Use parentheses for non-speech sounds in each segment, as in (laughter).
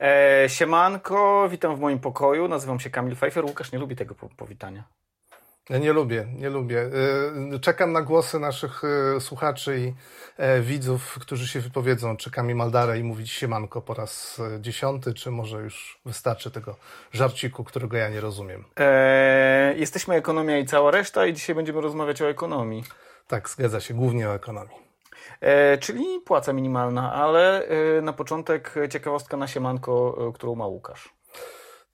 E, siemanko, witam w moim pokoju. Nazywam się Kamil Pfeiffer. Łukasz nie lubi tego po powitania. Ja nie lubię, nie lubię. Y, czekam na głosy naszych y, słuchaczy i e, widzów, którzy się wypowiedzą, czy Kamil Maldara i mówić siemanko po raz e, dziesiąty, czy może już wystarczy tego żarciku, którego ja nie rozumiem. E, jesteśmy Ekonomia i cała reszta i dzisiaj będziemy rozmawiać o ekonomii. Tak, zgadza się, głównie o ekonomii. E, czyli płaca minimalna, ale e, na początek ciekawostka na siemanko, e, którą ma Łukasz.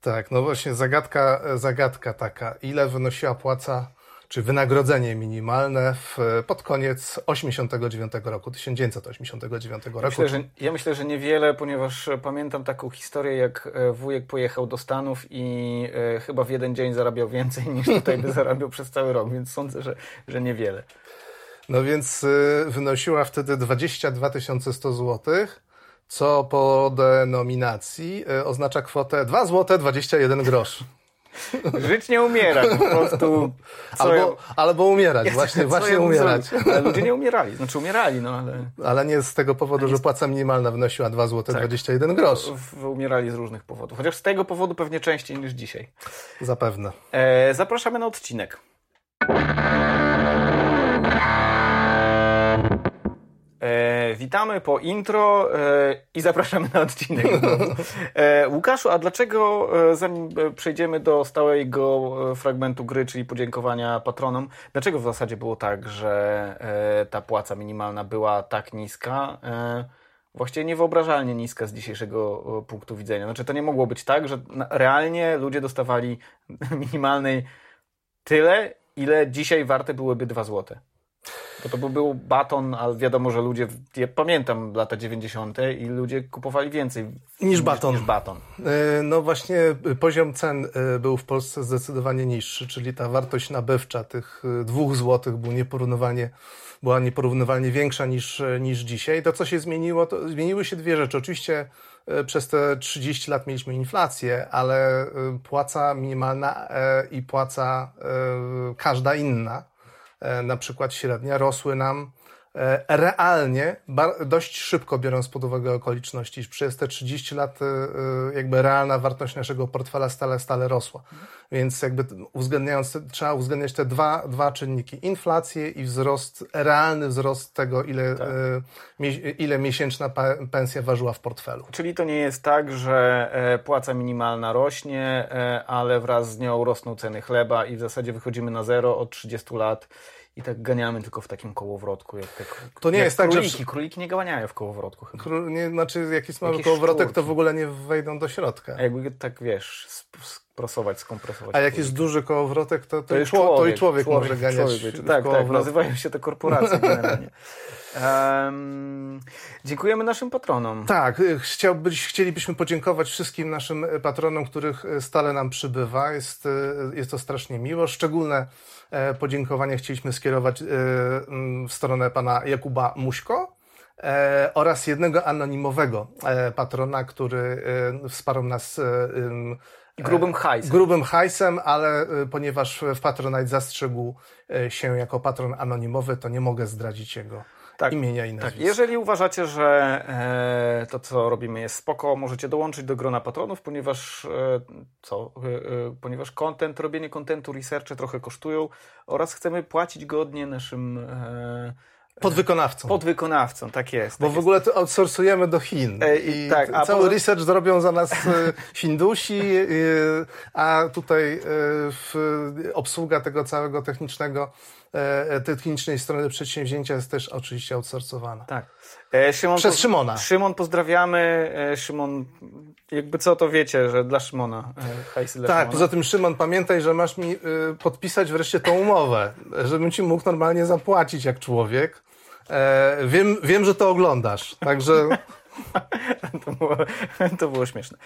Tak, no właśnie zagadka, zagadka taka, ile wynosiła płaca, czy wynagrodzenie minimalne w, pod koniec 89 roku, 1989 roku. Myślę, że, ja myślę, że niewiele, ponieważ pamiętam taką historię, jak wujek pojechał do Stanów i e, chyba w jeden dzień zarabiał więcej niż tutaj by (laughs) zarabiał przez cały rok, więc sądzę, że, że niewiele. No więc y, wynosiła wtedy 22 100 złotych co po denominacji y, oznacza kwotę 2 zł 21 grosz. Żyć nie umierać, po prostu. Albo, ja... albo umierać, właśnie, właśnie ja umierać. Ale ludzie nie umierali, znaczy umierali, no ale. Ale nie z tego powodu, że płaca minimalna wynosiła 2 zł tak. 21 grosz. Umierali z różnych powodów. Chociaż z tego powodu pewnie częściej niż dzisiaj. Zapewne. E, zapraszamy na odcinek. E, witamy po intro e, i zapraszamy na odcinek. E, Łukaszu, a dlaczego, e, zanim e, przejdziemy do stałego e, fragmentu gry, czyli podziękowania patronom, dlaczego w zasadzie było tak, że ta płaca minimalna była tak niska? Właściwie niewyobrażalnie niska z dzisiejszego punktu widzenia. Znaczy, to nie mogło być tak, że realnie ludzie dostawali (laughs) minimalnej tyle, ile dzisiaj warte byłyby 2 złote. Bo to był baton, ale wiadomo, że ludzie, ja pamiętam lata 90. i ludzie kupowali więcej niż baton. Niż, niż baton. E, no właśnie poziom cen e, był w Polsce zdecydowanie niższy, czyli ta wartość nabywcza tych e, dwóch złotych był nieporównywalnie, była nieporównywalnie większa niż, niż dzisiaj. To, co się zmieniło, to zmieniły się dwie rzeczy. Oczywiście przez te 30 lat mieliśmy inflację, ale płaca minimalna i płaca każda inna na przykład średnia, rosły nam e, realnie, dość szybko biorąc pod uwagę okoliczności, przez te 30 lat e, jakby realna wartość naszego portfela stale, stale rosła. Więc jakby uwzględniając, trzeba uwzględniać te dwa, dwa czynniki. Inflację i wzrost, realny wzrost tego, ile, tak. ile miesięczna pensja ważyła w portfelu. Czyli to nie jest tak, że płaca minimalna rośnie, ale wraz z nią rosną ceny chleba i w zasadzie wychodzimy na zero od 30 lat i tak ganiamy tylko w takim kołowrotku. Jak te, to nie jak jest króliki. tak, że... Króliki nie ganiają w kołowrotku chyba. Nie, znaczy jak jest mały kołowrotek, to w ogóle nie wejdą do środka. A jakby tak, wiesz, sprosować, skompresować. A jak jest duży kołowrotek, to, to, to, człowiek, to i człowiek, człowiek może ganiać człowiek, Tak, tak, nazywają się te korporacje generalnie. (laughs) Um, dziękujemy naszym patronom. Tak, y, chciałbyś, chcielibyśmy podziękować wszystkim naszym y, patronom, których y, stale nam przybywa. Jest, jest to strasznie miło. Szczególne e, podziękowania chcieliśmy skierować w stronę pana Jakuba Muśko. E, oraz jednego anonimowego e, patrona, który wsparł nas grubym hajsem. Grubym hajsem, ale ponieważ w Patronite zastrzegł się jako patron anonimowy, to nie mogę zdradzić jego tak, imienia i tak. nazwiska. Tak. Jeżeli uważacie, że e, to, co robimy jest spoko, możecie dołączyć do grona patronów, ponieważ e, co? E, ponieważ content, robienie kontentu, researche trochę kosztują oraz chcemy płacić godnie naszym Podwykonawcą. Podwykonawcą, tak jest. Bo tak w ogóle to outsourcujemy do Chin. E, I tak, a cały po... research zrobią za nas e, Hindusi, e, a tutaj obsługa tego całego technicznego, technicznej strony przedsięwzięcia jest też oczywiście outsourcowana. Tak. Szymon, Przez Szymona. Szymon pozdrawiamy. Szymon, jakby co to wiecie, że dla Szymona. Hajsy dla tak, Szymona. poza tym Szymon, pamiętaj, że masz mi podpisać wreszcie tą umowę, żebym ci mógł normalnie zapłacić jak człowiek. E, wiem, wiem, że to oglądasz, także... (laughs) to, było, to było śmieszne.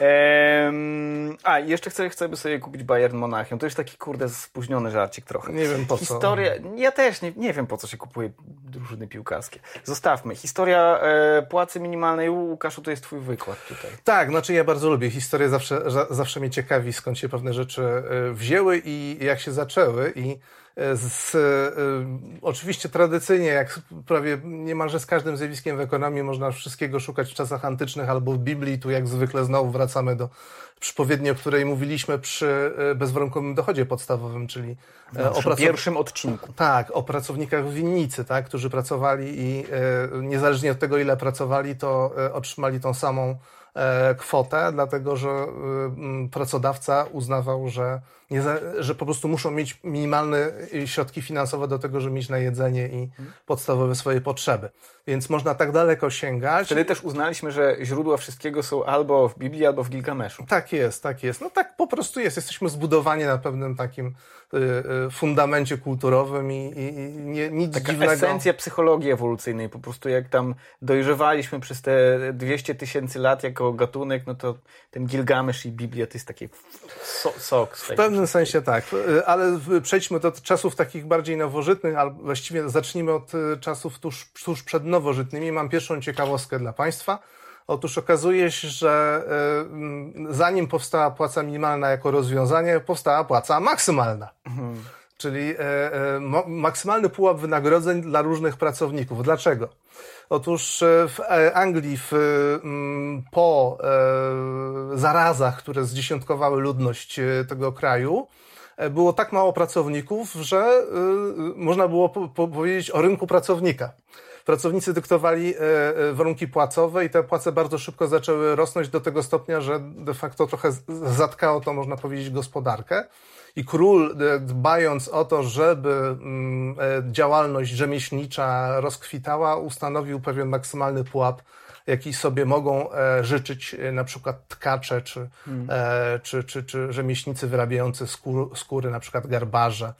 Ehm, a, jeszcze chcę, chcę sobie kupić Bayern Monachium. To już taki, kurde, spóźniony żarcik trochę. Nie wiem po co. Historia, ja też nie, nie wiem po co się kupuje drużyny piłkarskie. Zostawmy. Historia e, płacy minimalnej. Łukaszu, to jest twój wykład tutaj. Tak, znaczy ja bardzo lubię. Historię zawsze, zawsze mnie ciekawi, skąd się pewne rzeczy e, wzięły i jak się zaczęły i z, y, oczywiście tradycyjnie, jak prawie niemalże z każdym zjawiskiem w ekonomii, można wszystkiego szukać w czasach antycznych albo w Biblii. Tu jak zwykle znowu wracamy do przypowiedni, o której mówiliśmy przy bezwarunkowym dochodzie podstawowym, czyli no, o pracow... pierwszym odcinku. Tak, o pracownikach w winnicy, tak, którzy pracowali i niezależnie od tego, ile pracowali, to otrzymali tą samą kwotę, dlatego że pracodawca uznawał, że że po prostu muszą mieć minimalne środki finansowe do tego, żeby mieć na jedzenie i podstawowe swoje potrzeby. Więc można tak daleko sięgać. Wtedy też uznaliśmy, że źródła wszystkiego są albo w Biblii, albo w Gilgameszu. Tak jest, tak jest. No tak po prostu jest. Jesteśmy zbudowani na pewnym takim y, y, fundamencie kulturowym i, i, i nie, nic Taka dziwnego. esencja psychologii ewolucyjnej. Po prostu jak tam dojrzewaliśmy przez te 200 tysięcy lat jako gatunek, no to ten Gilgamesz i Biblia to jest taki so, sok. W pewnym sensie tak, y, ale przejdźmy do czasów takich bardziej nowożytnych, albo właściwie zacznijmy od czasów tuż, tuż przed nowożytnymi. Mam pierwszą ciekawostkę dla Państwa. Otóż okazuje się, że y, zanim powstała płaca minimalna jako rozwiązanie, powstała płaca maksymalna. Mhm. Czyli maksymalny pułap wynagrodzeń dla różnych pracowników. Dlaczego? Otóż e, w Anglii w, po zarazach, które zdziesiątkowały ludność tego kraju, było tak mało pracowników, że można było powiedzieć o rynku pracownika pracownicy dyktowali e, e, warunki płacowe i te płace bardzo szybko zaczęły rosnąć do tego stopnia, że de facto trochę zatkało to, można powiedzieć, gospodarkę. I król, e, dbając o to, żeby mm, działalność rzemieślnicza rozkwitała, ustanowił pewien maksymalny pułap jaki sobie mogą życzyć na przykład tkacze czy, hmm. czy, czy, czy rzemieślnicy wyrabiający skóry, skóry na przykład garbarze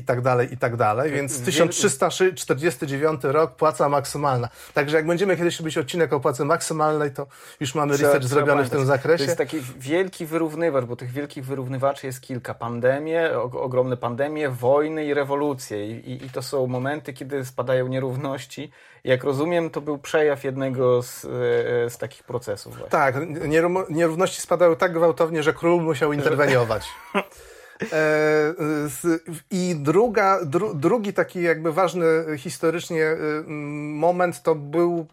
i tak dalej, i tak dalej. Więc 1349 rok, płaca maksymalna. Także jak będziemy kiedyś robić odcinek o płacy maksymalnej, to już mamy research trzeba zrobiony w tym zakresie. To jest taki wielki wyrównywacz, bo tych wielkich wyrównywaczy jest kilka. Pandemie, ogromne pandemie, wojny i rewolucje. I, i, I, to są momenty, kiedy spadają nierówności. Jak rozumiem, to był przejaw jednego z, e, z takich procesów. Właśnie. Tak, nierówności spadały tak gwałtownie, że król musiał interweniować. (laughs) E, I druga, dru, drugi taki jakby ważny historycznie y, moment to był,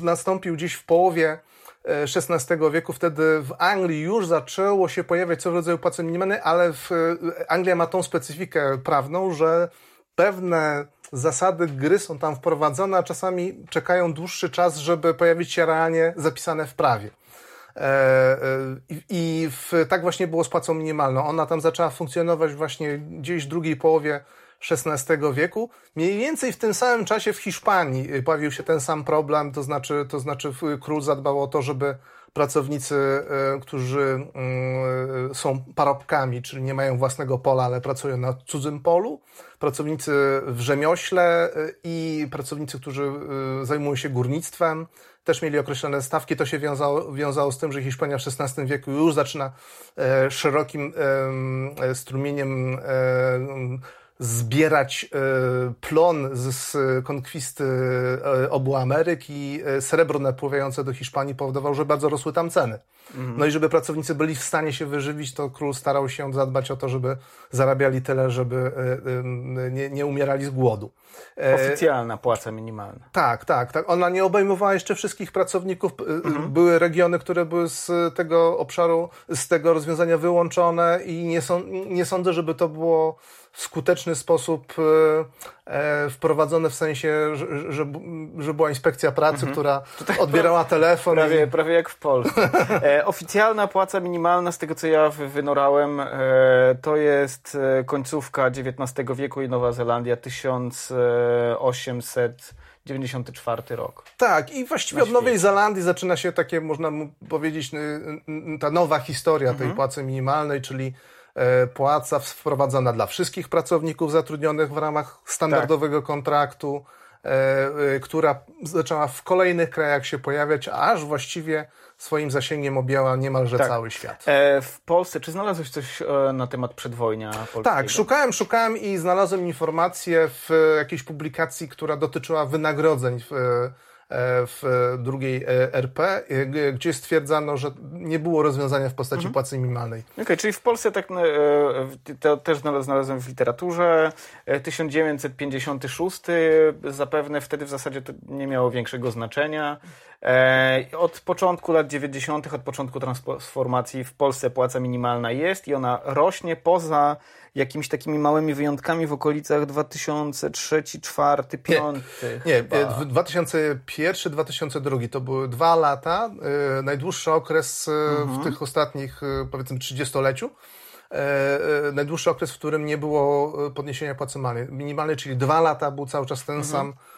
y, nastąpił gdzieś w połowie XVI e, wieku. Wtedy w Anglii już zaczęło się pojawiać co w rodzaju płacy minimalnej, ale w, Anglia ma tą specyfikę prawną, że pewne zasady gry są tam wprowadzone, a czasami czekają dłuższy czas, żeby pojawić się realnie zapisane w prawie. E, e, I w, tak właśnie było z płacą minimalną. Ona tam zaczęła funkcjonować właśnie gdzieś w drugiej połowie XVI wieku. Mniej więcej w tym samym czasie w Hiszpanii pojawił się ten sam problem, to znaczy, to znaczy król zadbał o to, żeby pracownicy, e, którzy mm, są parobkami, czyli nie mają własnego pola, ale pracują na cudzym polu, pracownicy w rzemiośle i pracownicy, którzy zajmują się górnictwem, też mieli określone stawki. To się wiązało, wiązało z tym, że Hiszpania w XVI wieku już zaczyna e, szerokim e, strumieniem e, zbierać e, plon z konkwisty e, obu Ameryk i e, srebro napływające do Hiszpanii powodowało, że bardzo rosły tam ceny. Mhm. No i żeby pracownicy byli w stanie się wyżywić, to król starał się zadbać o to, żeby zarabiali tyle, żeby nie, nie umierali z głodu. Oficjalna płaca minimalna. Tak, tak, tak. Ona nie obejmowała jeszcze wszystkich pracowników. Mhm. Były regiony, które były z tego obszaru, z tego rozwiązania wyłączone i nie, są, nie sądzę, żeby to było w skuteczny sposób e, e, wprowadzone w sensie, że, że, że była inspekcja pracy, mhm. która odbierała telefon. Prawie, i... prawie jak w Polsce. E, (laughs) oficjalna płaca minimalna, z tego co ja wynorałem, to jest końcówka XIX wieku i Nowa Zelandia 1800 94 rok. Tak, i właściwie od Nowej Zelandii zaczyna się takie, można powiedzieć, ta nowa historia mhm. tej płacy minimalnej, czyli płaca wprowadzana dla wszystkich pracowników zatrudnionych w ramach standardowego tak. kontraktu, e, e, która zaczęła w kolejnych krajach się pojawiać, aż właściwie swoim zasięgiem objęła niemalże tak. cały świat. w Polsce, czy znalazłeś coś na temat przedwojnia polskiego? Tak, szukałem, szukałem i znalazłem informację w jakiejś publikacji, która dotyczyła wynagrodzeń w w drugiej RP, gdzie stwierdzano, że nie było rozwiązania w postaci mhm. płacy minimalnej. Okej, okay, czyli w Polsce tak to też znalazłem w literaturze 1956 zapewne wtedy w zasadzie to nie miało większego znaczenia. Od początku lat 90., od początku transformacji w Polsce płaca minimalna jest i ona rośnie poza jakimiś takimi małymi wyjątkami w okolicach 2003, 2004, 2005. Nie, nie 2001, 2002 to były dwa lata, yy, najdłuższy okres yy, mhm. w tych ostatnich powiedzmy 30-leciu. najdłuższy okres, w którym nie było podniesienia płacy minimalnej, czyli dwa lata był cały czas ten mhm. sam E,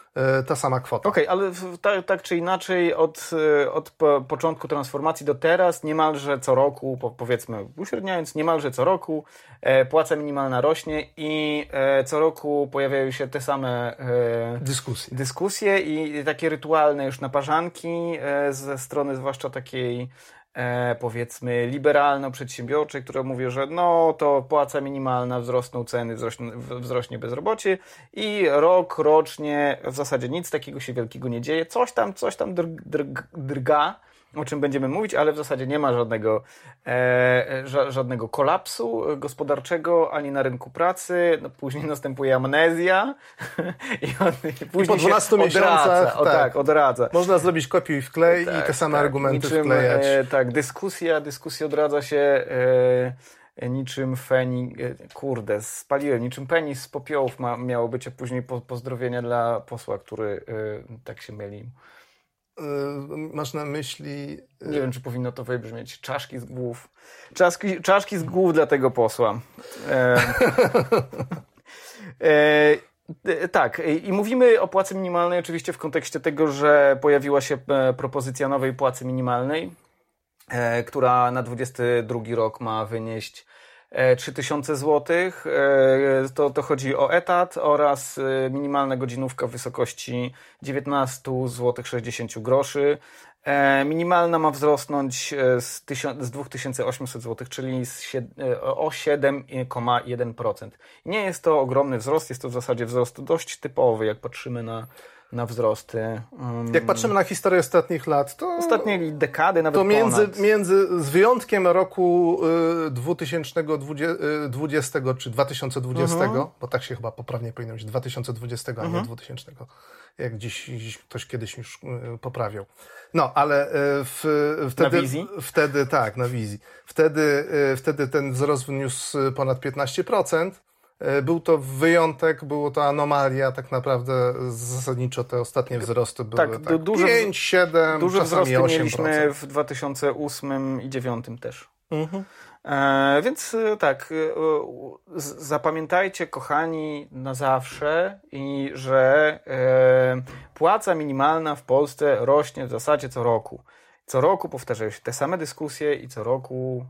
ta sama kwota. Okej, okay, ale tak, tak, czy inaczej od, e, od początku transformacji do teraz niemalże co roku, powiedzmy uśredniając, niemalże co roku e, płaca minimalna rośnie i co roku pojawiają się te same dyskusje, dyskusje i takie rytualne już naparzanki ze strony zwłaszcza takiej e, powiedzmy liberalno-przedsiębiorczej, które mówi, że no to płaca minimalna, wzrosną ceny, wzrośnie, wzrośnie bezrobocie i rok, rocznie w zasadzie nic takiego się wielkiego nie dzieje. Coś tam, coś tam drg, drg, drga, o czym będziemy mówić, ale w zasadzie nie ma żadnego, e, ża, żadnego kolapsu gospodarczego ani na rynku pracy. No, później następuje amnezja (laughs) i, on, i później I po 12 miesiącach o, tak, tak, odradza. Można zrobić kopiuj i wklej tak, i te same tak, argumenty niczym, wklejać. E, tak, dyskusja, dyskusja odradza się e, niczym feni, e, kurde, spaliłem, niczym penis z popiołów ma, miało być, a później po, pozdrowienia dla posła, który e, tak się mylił. Y, masz na myśli. Y, Nie wiem, czy powinno to wybrzmieć. Czaszki z głów. Czaszki, czaszki z głów dla tego posła. E, (laughs) e, tak, i mówimy o płacy minimalnej oczywiście w kontekście tego, że pojawiła się e, propozycja nowej płacy minimalnej, e, która na 22 rok ma wynieść 3000 e, zł. E, to, to chodzi o etat oraz e, minimalna godzinówka w wysokości 19 zł 60 groszy. Minimalna ma wzrosnąć z, z 2800 zł, czyli z, o 7,1%. Nie jest to ogromny wzrost, jest to w zasadzie wzrost dość typowy, jak patrzymy na na wzrosty. Um, Jak patrzymy na historię ostatnich lat, to. Ostatnie dekady, nawet. To między, między z wyjątkiem roku y, 2020 y, czy 2020, mhm. bo tak się chyba poprawnie powinno być 2020, a nie mhm. 2000, jak dziś, dziś ktoś kiedyś już y, poprawiał. No, ale y, w, wtedy. Na wizji? Wtedy, tak, na wizji. Wtedy, y, wtedy ten wzrost wyniósł ponad 15%. E, był to wyjątek, było to anomalia, tak naprawdę zasadniczo te ostatnie wzrosty były tak, tak duże, 5, 7, duże wzrosty 8%. mieliśmy w 2008 i 2009 też. Mhm. E, więc e, tak, e, zapamiętajcie, kochani, na zawsze, i że e, płaca minimalna w Polsce rośnie w zasadzie co roku. Co roku powtarzają się te same dyskusje i co roku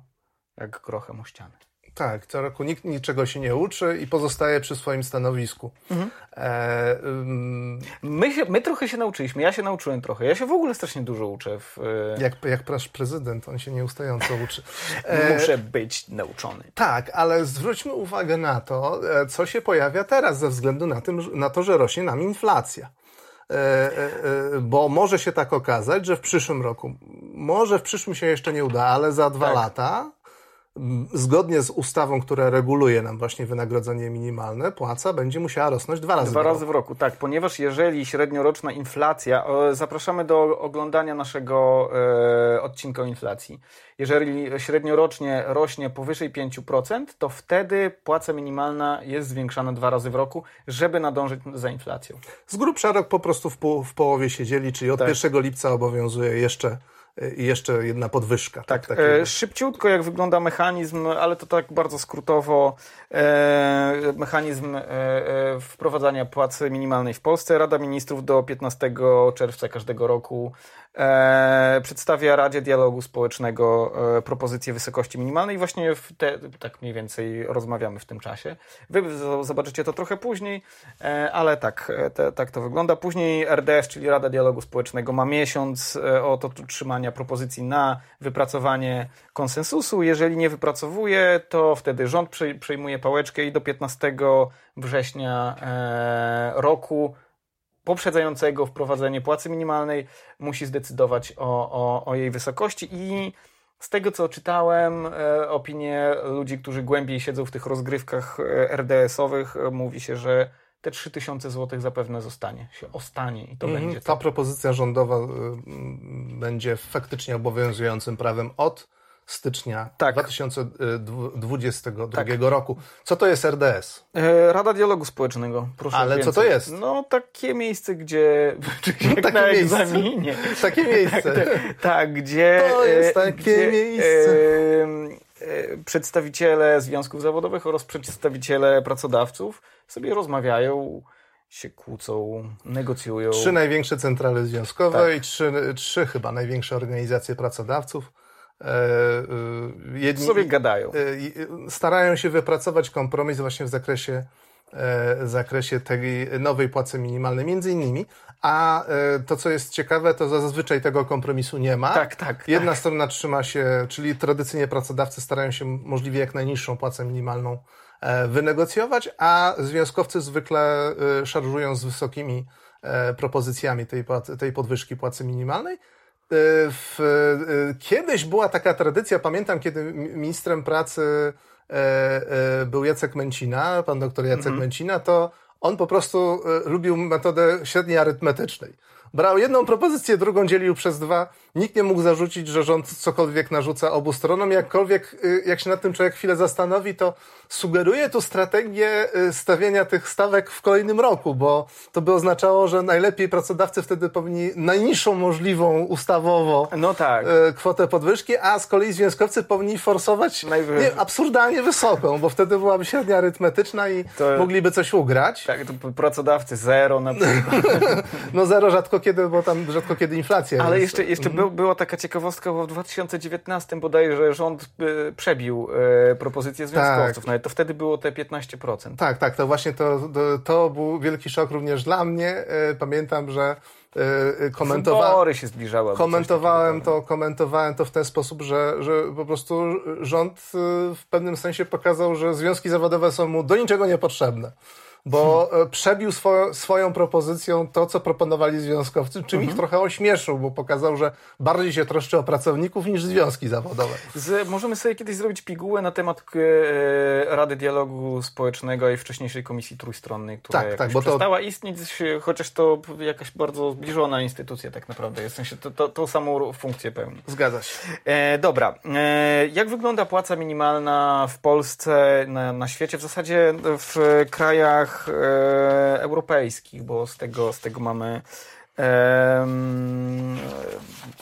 jak grochem o ścianę. Tak, co roku nikt niczego się nie uczy i pozostaje przy swoim stanowisku. Mhm. E, um... my, się, my trochę się nauczyliśmy, ja się nauczyłem trochę. Ja się w ogóle strasznie dużo uczę. W, e... jak, jak nasz prezydent, on się nieustająco uczy. (laughs) E... Muszę być nauczony. Tak, ale zwróćmy uwagę na to, e, co się pojawia teraz ze względu na, tym, na to, że rośnie nam inflacja. E, e, bo może się tak okazać, że w przyszłym roku, może w przyszłym się jeszcze nie uda, ale za dwa tak. lata zgodnie z ustawą, która reguluje nam właśnie wynagrodzenie minimalne, płaca będzie musiała rosnąć dwa razy dwa w roku. razy w roku, tak, ponieważ jeżeli średnioroczna inflacja, zapraszamy do oglądania naszego e, odcinka o inflacji. Jeżeli średniorocznie rośnie powyżej 5%, to wtedy płaca minimalna jest zwiększana dwa razy w roku, żeby nadążyć za inflacją. Z grubsza rok po prostu w, po, w połowie siedzieli, czyli od tak. 1 lipca obowiązuje jeszcze i jeszcze jedna podwyżka. Tak, tak e, szybciutko jak wygląda mechanizm, ale to tak bardzo skrótowo, e, mechanizm e, e wprowadzania płacy minimalnej w Polsce. Rada Ministrów do 15 czerwca każdego roku e, przedstawia Radzie Dialogu Społecznego e, propozycję wysokości minimalnej i właśnie te, tak mniej więcej rozmawiamy w tym czasie. Wy zobaczycie to trochę później, e, ale tak, e, te, tak to wygląda. Później RDS, czyli Rada Dialogu Społecznego ma miesiąc e, od otrzymania propozycji na wypracowanie konsensusu. Jeżeli nie wypracowuje, to wtedy rząd przejmuje pałeczkę i do 15 września e, roku poprzedzającego wprowadzenie płacy minimalnej musi zdecydować o, o, o jej wysokości i z tego co czytałem, e, opinie ludzi, którzy głębiej siedzą w tych rozgrywkach e, RDS-owych, e, mówi się, że te 3000 zł zapewne zostanie, się ostanie i to Mhm, będzie Ta to. propozycja rządowa y, mm, będzie faktycznie obowiązującym prawem od stycznia Tak. 2022 roku. Co to jest RDS? E, Rada Dialogu Społecznego, proszę Ale co więcej. to jest? No takie miejsce, gdzie (laughs) (laughs) jak Takie na miejsce. egzaminie. (laughs) Takie miejsce. Tak, gdzie. To jest e, takie gdzie, miejsce. e, e, przedstawiciele związków zawodowych oraz przedstawiciele pracodawców sobie rozmawiają, się kłócą, negocjują. Trzy największe centrale związkowe Tak. i trzy, trzy chyba największe organizacje pracodawców. E, y, jedni, sobie gadają. e, starają się wypracować kompromis właśnie w zakresie, e, w zakresie tej nowej płacy minimalnej, między innymi. A e, to, co jest ciekawe, to zazwyczaj tego kompromisu nie ma. Tak, tak. Jedna strona trzyma się, czyli tradycyjnie pracodawcy starają się możliwie jak najniższą płacę minimalną e, wynegocjować, a związkowcy zwykle e, szarżują z wysokimi e, propozycjami tej, tej podwyżki płacy minimalnej. E, W, e, kiedyś była taka tradycja, pamiętam, kiedy mi- ministrem pracy e, był Jacek Męcina, pan doktor Jacek Męcina, to on po prostu lubił metodę średniej arytmetycznej. Brał jedną propozycję, drugą dzielił przez dwa. Nikt nie mógł zarzucić, że rząd cokolwiek narzuca obu stronom. Jakkolwiek, y, jak się nad tym człowiek chwilę zastanowi, to sugeruje tu strategię y, stawiania tych stawek w kolejnym roku, bo to by oznaczało, że najlepiej pracodawcy wtedy powinni najniższą możliwą ustawowo No tak. e, kwotę podwyżki, a z kolei związkowcy powinni forsować nie, absurdalnie wysoką, bo wtedy byłaby średnia arytmetyczna i To- mogliby coś ugrać. Tak, to pracodawcy zero na przykład. (laughs) No zero rzadko kiedy, bo tam rzadko kiedy inflacja Ale jest. jeszcze, jeszcze był, była taka ciekawostka, bo w 2019 bodajże rząd y, przebił y, propozycję związkowców. Nawet to wtedy było te 15%. Tak, tak, to właśnie to, to, to był wielki szok również dla mnie. E, Pamiętam, że e, komentowałem. Się zbliżały. Komentowałem to, komentowałem to w ten sposób, że, że po prostu rząd y, w pewnym sensie pokazał, że związki zawodowe są mu do niczego niepotrzebne. Bo Hmm. e, przebił swoją, swoją propozycją to, co proponowali związkowcy, czym Mhm. ich trochę ośmieszył, bo pokazał, że bardziej się troszczy o pracowników niż związki zawodowe. Z, możemy sobie kiedyś zrobić pigułę na temat e, Rady Dialogu Społecznego i wcześniejszej Komisji Trójstronnej, która Tak, tak, bo to- przestała istnieć, chociaż to jakaś bardzo zbliżona instytucja tak naprawdę jest. W sensie to, to, tą samą funkcję pełni. Zgadza się. E, dobra. E, jak wygląda płaca minimalna w Polsce, na, na świecie, w zasadzie w krajach e, europejskich, bo z tego, z tego mamy em,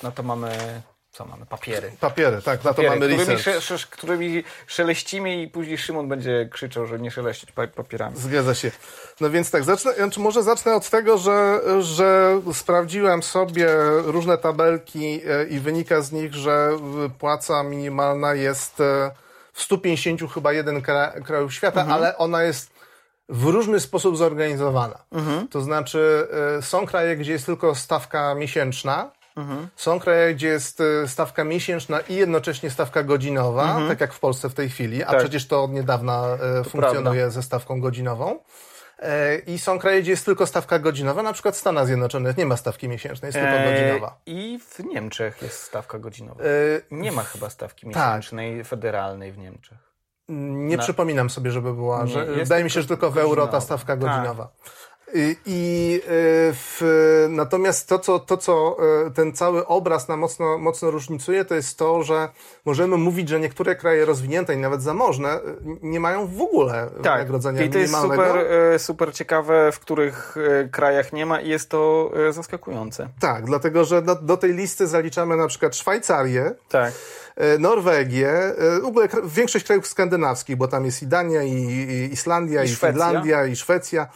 no to mamy co mamy? Papiery. Papiery, tak, na to mamy którymi, research. sze, sze, którymi szeleścimy i później Szymon będzie krzyczał, że nie szeleścić pa- papierami. Zgadza się. No więc tak, zacznę, znaczy może zacznę od tego, że, że sprawdziłem sobie różne tabelki e, i wynika z nich, że e, płaca minimalna jest w 150 chyba jeden kra, krajów świata, ale ona jest w różny sposób zorganizowana. To znaczy e, są kraje, gdzie jest tylko stawka miesięczna, są kraje, gdzie jest e, stawka miesięczna i jednocześnie stawka godzinowa, tak jak w Polsce w tej chwili, a Tak. przecież to od niedawna e, funkcjonuje ze stawką godzinową. I są kraje, gdzie jest tylko stawka godzinowa, na przykład w Stanach Zjednoczonych nie ma stawki miesięcznej, jest tylko godzinowa. I w Niemczech jest stawka godzinowa. Nie ma chyba stawki tak. miesięcznej, federalnej w Niemczech. Nie Na- przypominam sobie, żeby była, że wydaje mi się, że tylko tylko w euro ta stawka Tak. godzinowa. I, i y, w, natomiast to, co, to, co y, ten cały obraz nam mocno, mocno różnicuje, to jest to, że możemy mówić, że niektóre kraje rozwinięte i nawet zamożne y, nie mają w ogóle wynagrodzenia Tak. I to jest super, super ciekawe, w których krajach nie ma i jest to zaskakujące. Tak, dlatego że do, do tej listy zaliczamy na przykład Szwajcarię, Tak. Norwegię, w ogóle większość krajów skandynawskich, bo tam jest i Dania, i, i Islandia, I i. Finlandia, i Szwecja,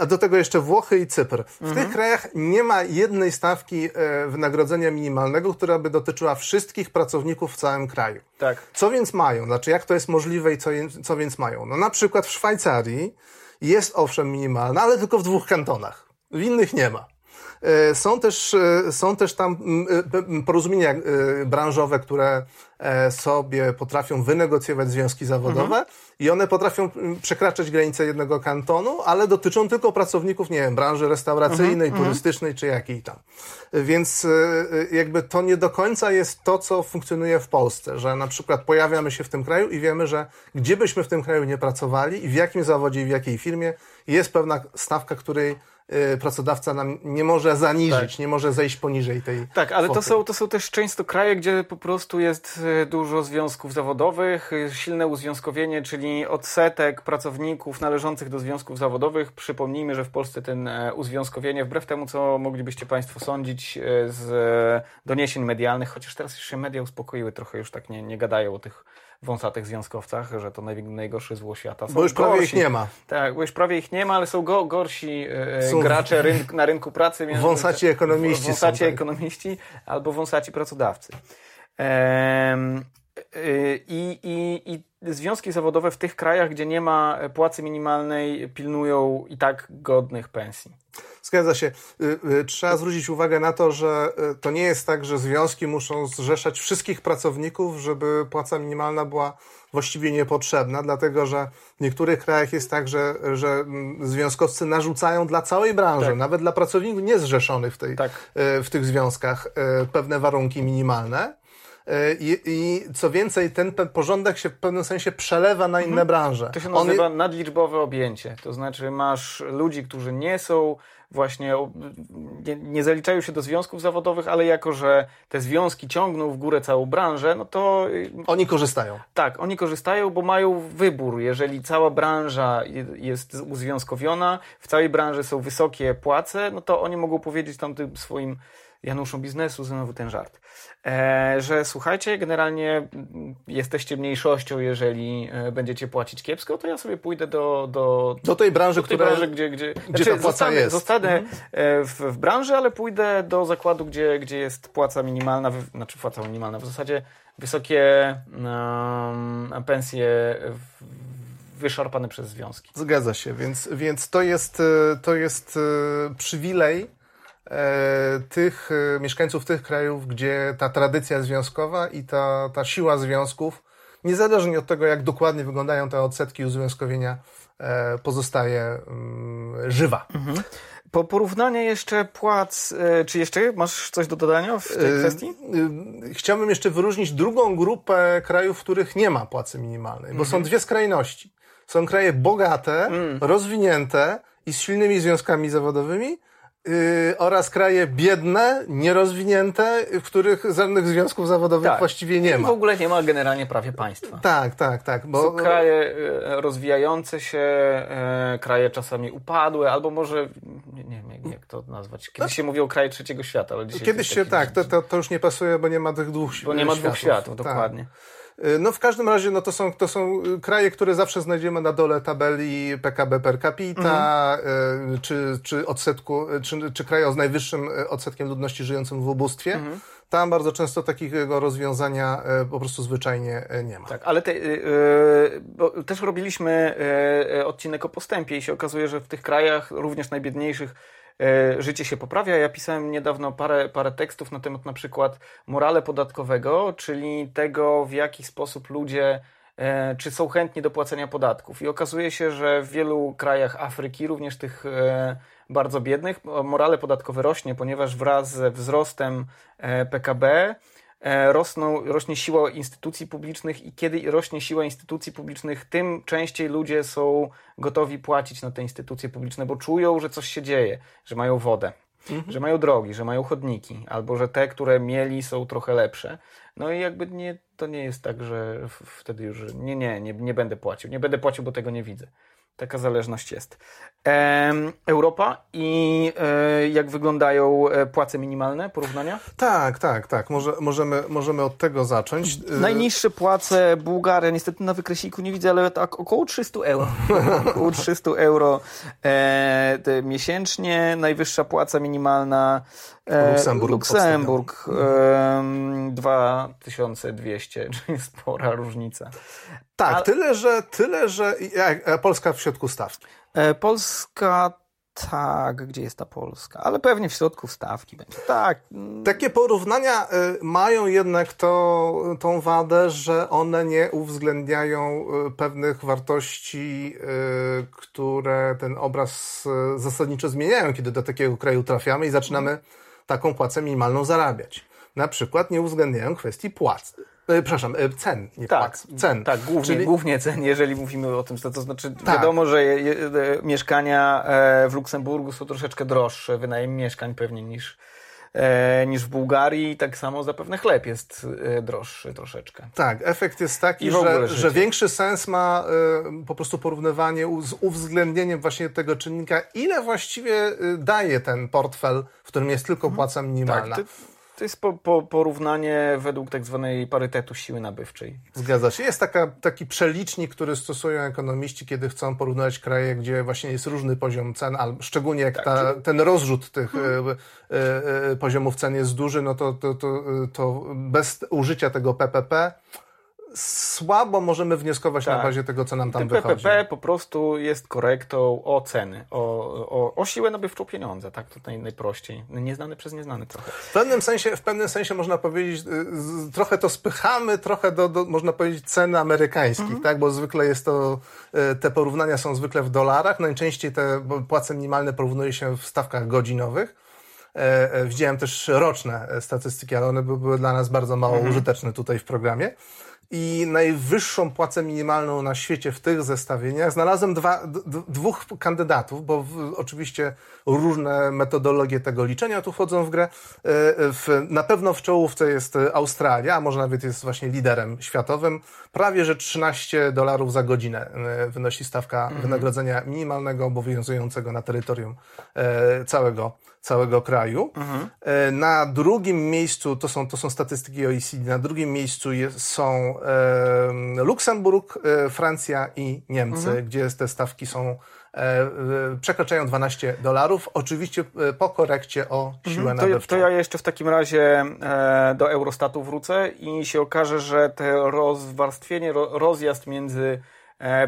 a do tego jeszcze Włochy i Cypr. W Mhm. tych krajach nie ma jednej stawki e, wynagrodzenia minimalnego, która by dotyczyła wszystkich pracowników w całym kraju. Tak. Co więc mają? Znaczy, jak to jest możliwe i co, co więc mają? No na przykład w Szwajcarii jest owszem minimalna, ale tylko w dwóch kantonach. W innych nie ma. E, są też, e, są też tam mm, porozumienia branżowe, które sobie potrafią wynegocjować związki zawodowe mhm. i one potrafią przekraczać granice jednego kantonu, ale dotyczą tylko pracowników, nie wiem, branży restauracyjnej, mhm. turystycznej czy jakiej tam. Więc jakby to nie do końca jest to, co funkcjonuje w Polsce, że na przykład pojawiamy się w tym kraju i wiemy, że gdzie byśmy w tym kraju nie pracowali i w jakim zawodzie i w jakiej firmie jest pewna stawka, której pracodawca nam nie może zaniżyć, tak. nie może zejść poniżej tej. Tak, ale to są, to są też często kraje, gdzie po prostu jest y, dużo związków zawodowych, y, silne uzwiązkowienie, czyli odsetek pracowników należących do związków zawodowych. Przypomnijmy, że w Polsce ten e, uzwiązkowienie, wbrew temu, co moglibyście Państwo sądzić e, z e, doniesień medialnych, chociaż teraz już się media uspokoiły, trochę już tak nie, nie gadają o tych wąsatych związkowcach, że to naj, najgorsze zło świata. Są bo już gorsi. prawie ich nie ma. Tak, bo już prawie ich nie ma, ale są go, gorsi e, są gracze rynk, na rynku pracy. Wąsaci ekonomiści. Wąsaci są, tak. ekonomiści albo wąsaci pracodawcy. Ehm, i, i, I związki zawodowe w tych krajach, gdzie nie ma płacy minimalnej, pilnują i tak godnych pensji. Zgadza się. Y, y, trzeba zwrócić uwagę na to, że y, to nie jest tak, że związki muszą zrzeszać wszystkich pracowników, żeby płaca minimalna była właściwie niepotrzebna, dlatego że w niektórych krajach jest tak, że, że mm, związkowcy narzucają dla całej branży, tak. nawet dla pracowników niezrzeszonych w, tej, tak. w tych związkach, pewne warunki minimalne. I, I, co więcej, ten porządek się w pewnym sensie przelewa na inne mhm. branże. To się nazywa On... nadliczbowe objęcie. To znaczy masz ludzi, którzy nie są właśnie nie, nie, zaliczają się do związków zawodowych, ale jako, że te związki ciągną w górę całą branżę, no to... Oni korzystają. Tak, oni korzystają, bo mają wybór. Jeżeli cała branża jest uzwiązkowiona, w całej branży są wysokie płace, no to oni mogą powiedzieć tam tym swoim Januszom biznesu, znowu ten żart, e, że słuchajcie, generalnie jesteście mniejszością, jeżeli e, będziecie płacić kiepsko, to ja sobie pójdę do... Do, do tej branży, do tej która, branży gdzie, gdzie, gdzie znaczy, ta płaca zostanę, jest. Zostanę mhm. E, w, w branży, ale pójdę do zakładu, gdzie, gdzie jest płaca minimalna, znaczy płaca minimalna, w zasadzie wysokie um, pensje w, wyszarpane przez związki. Zgadza się, więc, więc to jest, to jest przywilej E, tych e, mieszkańców tych krajów, gdzie ta tradycja związkowa i ta, ta siła związków, niezależnie od tego, jak dokładnie wyglądają te odsetki uzwiązkowienia, e, pozostaje mm, żywa. Mhm. Po porównaniu jeszcze płac, czy jeszcze masz coś do dodania w tej kwestii? Chciałbym jeszcze wyróżnić drugą grupę krajów, w których nie ma płacy minimalnej, bo mhm. są dwie skrajności. Są kraje bogate, mm. rozwinięte i z silnymi związkami zawodowymi Yy, oraz kraje biedne, nierozwinięte, w których żadnych związków zawodowych tak. właściwie nie ma. W ogóle nie ma generalnie prawie państwa. Tak, tak, tak. Bo... Są kraje e, rozwijające się, e, kraje czasami upadłe, albo może, nie, nie wiem jak to nazwać, kiedyś się mówiło kraje trzeciego świata, ale dzisiaj Kiedyś się, tak, to, to, to, już nie pasuje, bo nie ma tych dwóch Bo nie ma dwóch światów, tak. dokładnie. Y, no w każdym razie no to, są, to są kraje, które zawsze znajdziemy na dole tabeli PKB per capita, mhm. czy, czy odsetku, czy, czy kraje z najwyższym odsetkiem ludności żyjącym w ubóstwie. Mhm. Tam bardzo często takiego rozwiązania po prostu zwyczajnie nie ma. Tak, ale te, yy, też robiliśmy yy, odcinek o postępie i się okazuje, że w tych krajach, również najbiedniejszych, życie się poprawia. Ja pisałem niedawno parę, parę tekstów na temat na przykład morale podatkowego, czyli tego, w jaki sposób ludzie e, czy są chętni do płacenia podatków. I okazuje się, że w wielu krajach Afryki, również tych e, bardzo biednych, morale podatkowe rośnie, ponieważ wraz ze wzrostem PKB E, rosną, rośnie siła instytucji publicznych i kiedy rośnie siła instytucji publicznych, tym częściej ludzie są gotowi płacić na te instytucje publiczne, bo czują, że coś się dzieje, że mają wodę. Mhm. Że mają drogi, że mają chodniki, albo że te, które mieli, są trochę lepsze. No i jakby nie, to nie jest tak, że wtedy już nie, nie, nie, nie będę płacił. Nie będę płacił, bo tego nie widzę. Taka zależność jest. Europa i e, jak wyglądają e, płace minimalne, porównania? Tak, tak, tak. Może, możemy, możemy od tego zacząć. E, Najniższe płace Bułgaria, niestety na wykreśniku nie widzę, ale tak około 300 euro. (laughs) około 300 euro e, miesięcznie. Najwyższa płaca minimalna e, Luksemburg. Luksemburg e, 2200, (laughs) czyli spora różnica. Tak, tyle, że, tyle, że Polska w środku stawki. E, Polska tak, gdzie jest ta Polska? Ale pewnie w środku wstawki będzie. Tak. Takie porównania y, mają jednak to, tą wadę, że one nie uwzględniają pewnych wartości, które ten obraz zasadniczo zmieniają, kiedy do takiego kraju trafiamy i zaczynamy taką płacę minimalną zarabiać. Na przykład nie uwzględniają kwestii płac. E, przepraszam, e, cen, nie tak, płac. Cen. Tak, głównie, Czyli... głównie cen, jeżeli mówimy o tym, to, to znaczy tak. wiadomo, że je, je, mieszkania e, w Luksemburgu są troszeczkę droższe, wynajem mieszkań pewnie niż, niż w Bułgarii. Tak samo zapewne chleb jest droższy troszeczkę. Tak, efekt jest taki, że, że większy sens ma po prostu porównywanie z uwzględnieniem właśnie tego czynnika, ile właściwie daje ten portfel, w którym jest tylko mhm. płaca minimalna. Tak, ty to jest po, po, porównanie według tak zwanej parytetu siły nabywczej. Zgadza się. Jest taka, taki przelicznik, który stosują ekonomiści, kiedy chcą porównywać kraje, gdzie właśnie jest różny poziom cen, albo szczególnie jak tak, ta, ten rozrzut tych hmm. e, e, poziomów cen jest duży, no to, to, to, to bez użycia tego PPP słabo możemy wnioskować tak. na bazie tego, co nam tam Ten wychodzi. PPP po prostu jest korektą o ceny, o, o, o siłę nabywczą pieniądza, tak to naj, najprościej. Nieznany przez nieznany trochę. W pewnym sensie, w pewnym sensie można powiedzieć, y, trochę to spychamy, trochę do, do można powiedzieć, ceny amerykańskich, mhm. tak, bo zwykle jest to, y, te porównania są zwykle w dolarach, najczęściej te płace minimalne porównuje się w stawkach godzinowych. E, e, widziałem też roczne statystyki, ale one były dla nas bardzo mało mhm. użyteczne tutaj w programie i najwyższą płacę minimalną na świecie w tych zestawieniach. Znalazłem dwa, dwóch kandydatów, bo w, oczywiście różne metodologie tego liczenia tu wchodzą w grę. E, w, na pewno w czołówce jest Australia, a może nawet jest właśnie liderem światowym. Prawie, że 13 dolarów za godzinę e, wynosi stawka mhm. wynagrodzenia minimalnego obowiązującego na terytorium e, całego całego kraju. Mhm. Na drugim miejscu, to są, to są statystyki OECD, na drugim miejscu jest, są e, Luksemburg, e, Francja i Niemcy, mhm. gdzie te stawki są e, przekraczają 12 dolarów, oczywiście e, po korekcie o siłę mhm. nabywczą. To, to ja jeszcze w takim razie e, do Eurostatu wrócę i się okaże, że te rozwarstwienie, rozjazd między E,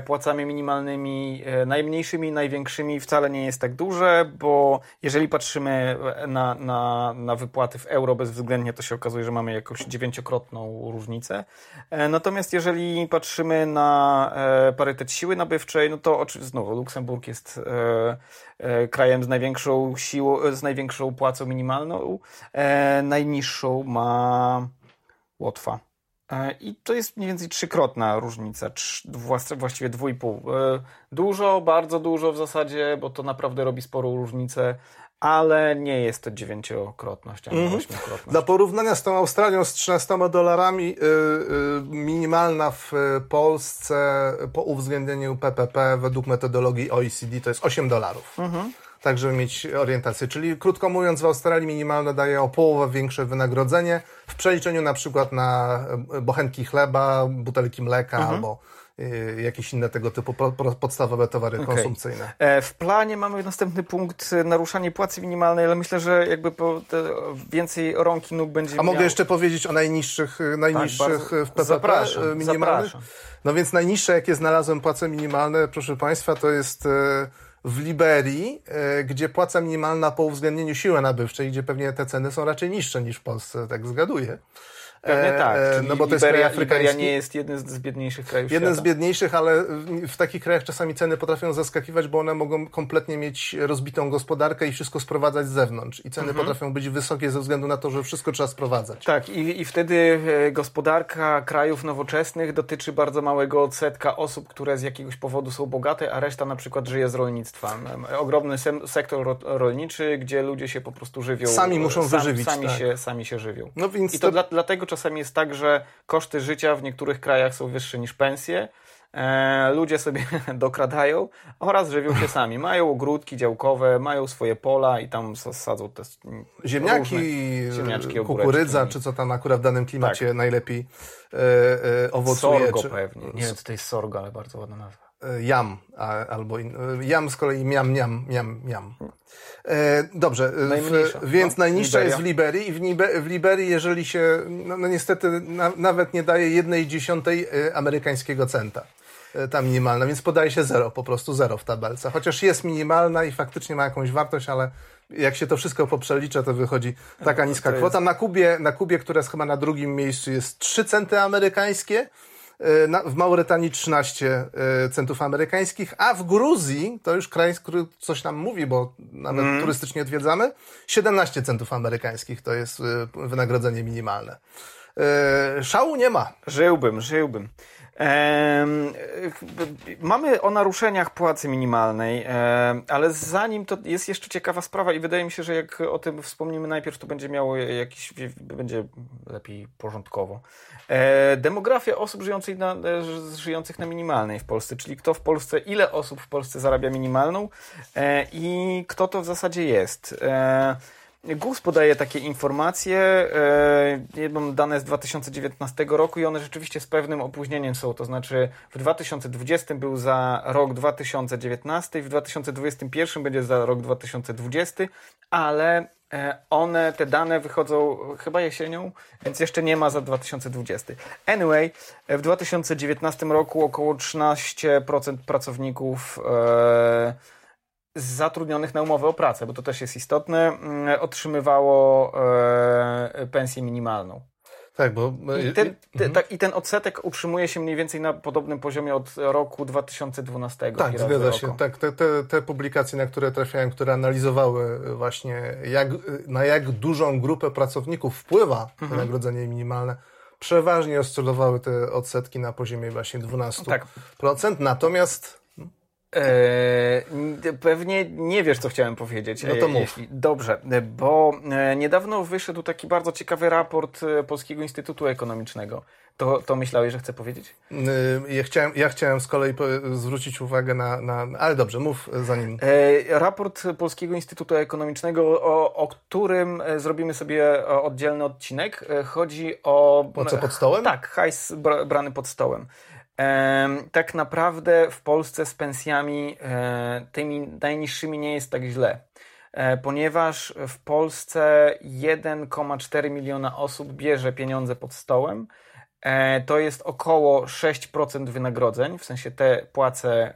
płacami minimalnymi e, najmniejszymi największymi wcale nie jest tak duże, bo jeżeli patrzymy na, na, na wypłaty w euro bezwzględnie, to się okazuje, że mamy jakąś dziewięciokrotną różnicę. E, natomiast jeżeli patrzymy na parytet siły nabywczej, no to oczywiście znowu Luksemburg jest krajem z największą siłą, z największą płacą minimalną. Najniższą ma Łotwa. E, I to jest mniej więcej trzykrotna różnica, właściwie dwójpół. E, dużo, bardzo dużo w zasadzie, bo to naprawdę robi sporą różnicę, ale nie jest to dziewięciokrotność, ani mm -hmm. ośmiokrotność. Dla porównania z tą Australią z 13 dolarami yy, yy, minimalna w Polsce po uwzględnieniu PPP według metodologii OECD to jest 8 dolarów. Mm -hmm tak żeby mieć orientację. Czyli krótko mówiąc, w Australii minimalne daje o połowę większe wynagrodzenie w przeliczeniu na przykład na e, bochenki chleba, butelki mleka mhm. albo e, jakieś inne tego typu podstawowe towary okay. konsumpcyjne. E, w planie mamy następny punkt naruszanie płacy minimalnej, ale myślę, że jakby więcej rąk i nóg będzie A mogę jeszcze powiedzieć o najniższych, najniższych tak, w PPP zapraszam, minimalnych? Zapraszam. No więc najniższe, jakie znalazłem płace minimalne, proszę Państwa, to jest w Liberii, e, gdzie płaca minimalna po uwzględnieniu siły nabywczej, gdzie pewnie te ceny są raczej niższe niż w Polsce, tak zgaduję. Pewnie tak. E, no bo to jest nie jest jeden z biedniejszych krajów Jeden świata. z biedniejszych, ale w takich krajach czasami ceny potrafią zaskakiwać, bo one mogą kompletnie mieć rozbitą gospodarkę i wszystko sprowadzać z zewnątrz. I ceny mhm. potrafią być wysokie ze względu na to, że wszystko trzeba sprowadzać. Tak, i, i wtedy e, gospodarka krajów nowoczesnych dotyczy bardzo małego odsetka osób, które z jakiegoś powodu są bogate, a reszta na przykład żyje z rolnictwa. Ogromny sektor rolniczy, gdzie ludzie się po prostu żywią. Sami muszą sam, wyżywić. Sami, tak. się, sami się żywią. No więc I to, to... Dla, dlatego czasami jest tak, że koszty życia w niektórych krajach są wyższe niż pensje. E, ludzie sobie (laughs) dokradają oraz żywią się sami. Mają ogródki działkowe, mają swoje pola i tam sadzą te ziemniaki, ziemniaczki, kukurydza, czy co tam akurat w danym klimacie tak. najlepiej e, e, owocuje. Sorgo czy... pewnie. Nie wiem, co to jest sorgo, ale bardzo ładna nazwa. E, jam, albo in, e, jam z kolei miam, miam, miam, miam. E, dobrze, w, więc no, najniższa Liberia. jest w Liberii i w, Nibe, w Liberii, jeżeli się, no, no niestety na, nawet nie daje jednej dziesiątej amerykańskiego centa. e, ta minimalna, więc podaje się zero, po prostu zero w tabelce. Chociaż jest minimalna i faktycznie ma jakąś wartość, ale jak się to wszystko poprzelicza, to wychodzi taka niska kwota. Na Kubie, na Kubie, która jest chyba na drugim miejscu, jest 3 centy amerykańskie, e, w Mauretanii 13 e, centów amerykańskich, a w Gruzji, to już kraj, który coś nam mówi, bo nawet mm. turystycznie odwiedzamy, 17 centów amerykańskich to jest wynagrodzenie minimalne. Szału nie ma. Żyłbym, żyłbym. Mamy o naruszeniach płacy minimalnej, ale zanim to jest jeszcze ciekawa sprawa i wydaje mi się, że jak o tym wspomnimy najpierw, to będzie miało jakiś, będzie lepiej porządkowo. E, demografia osób żyjących na, e, żyjących na minimalnej w Polsce, czyli kto w Polsce, ile osób w Polsce zarabia minimalną e, i kto to w zasadzie jest. GUS podaje takie informacje, e, mam dane z 2019 roku i one rzeczywiście z pewnym opóźnieniem są, to znaczy w 2020 był za rok 2019 w 2021 będzie za rok 2020, ale e, one, te dane wychodzą chyba jesienią, więc jeszcze nie ma za 2020. Anyway, w 2019 roku około 13% pracowników e, zatrudnionych na umowę o pracę, bo to też jest istotne, mm, otrzymywało e, pensję minimalną. Tak, bo... I ten, te, mhm. I ten odsetek utrzymuje się mniej więcej na podobnym poziomie od roku 2012. Tak, zgadza się. Tak, te, te, te publikacje, na które trafiałem, które analizowały właśnie jak, na jak dużą grupę pracowników wpływa mhm. wynagrodzenie minimalne, przeważnie oscylowały te odsetki na poziomie właśnie 12%. Tak. Natomiast Eee, pewnie nie wiesz, co chciałem powiedzieć. No to mów. Jeśli, dobrze, bo e, niedawno wyszedł taki bardzo ciekawy raport e, Polskiego Instytutu Ekonomicznego. To, to myślałeś, że chcę powiedzieć? E, ja chciałem, ja chciałem z kolei zwrócić uwagę na, na ale dobrze, mów zanim. raport Polskiego Instytutu Ekonomicznego, o, o którym zrobimy sobie oddzielny odcinek. Chodzi o... O co, pod stołem? Tak, hajs brany pod stołem tak naprawdę w Polsce z pensjami e, tymi najniższymi nie jest tak źle, e, ponieważ w Polsce 1,4 miliona osób bierze pieniądze pod stołem. E, to jest około 6% wynagrodzeń, w sensie te płace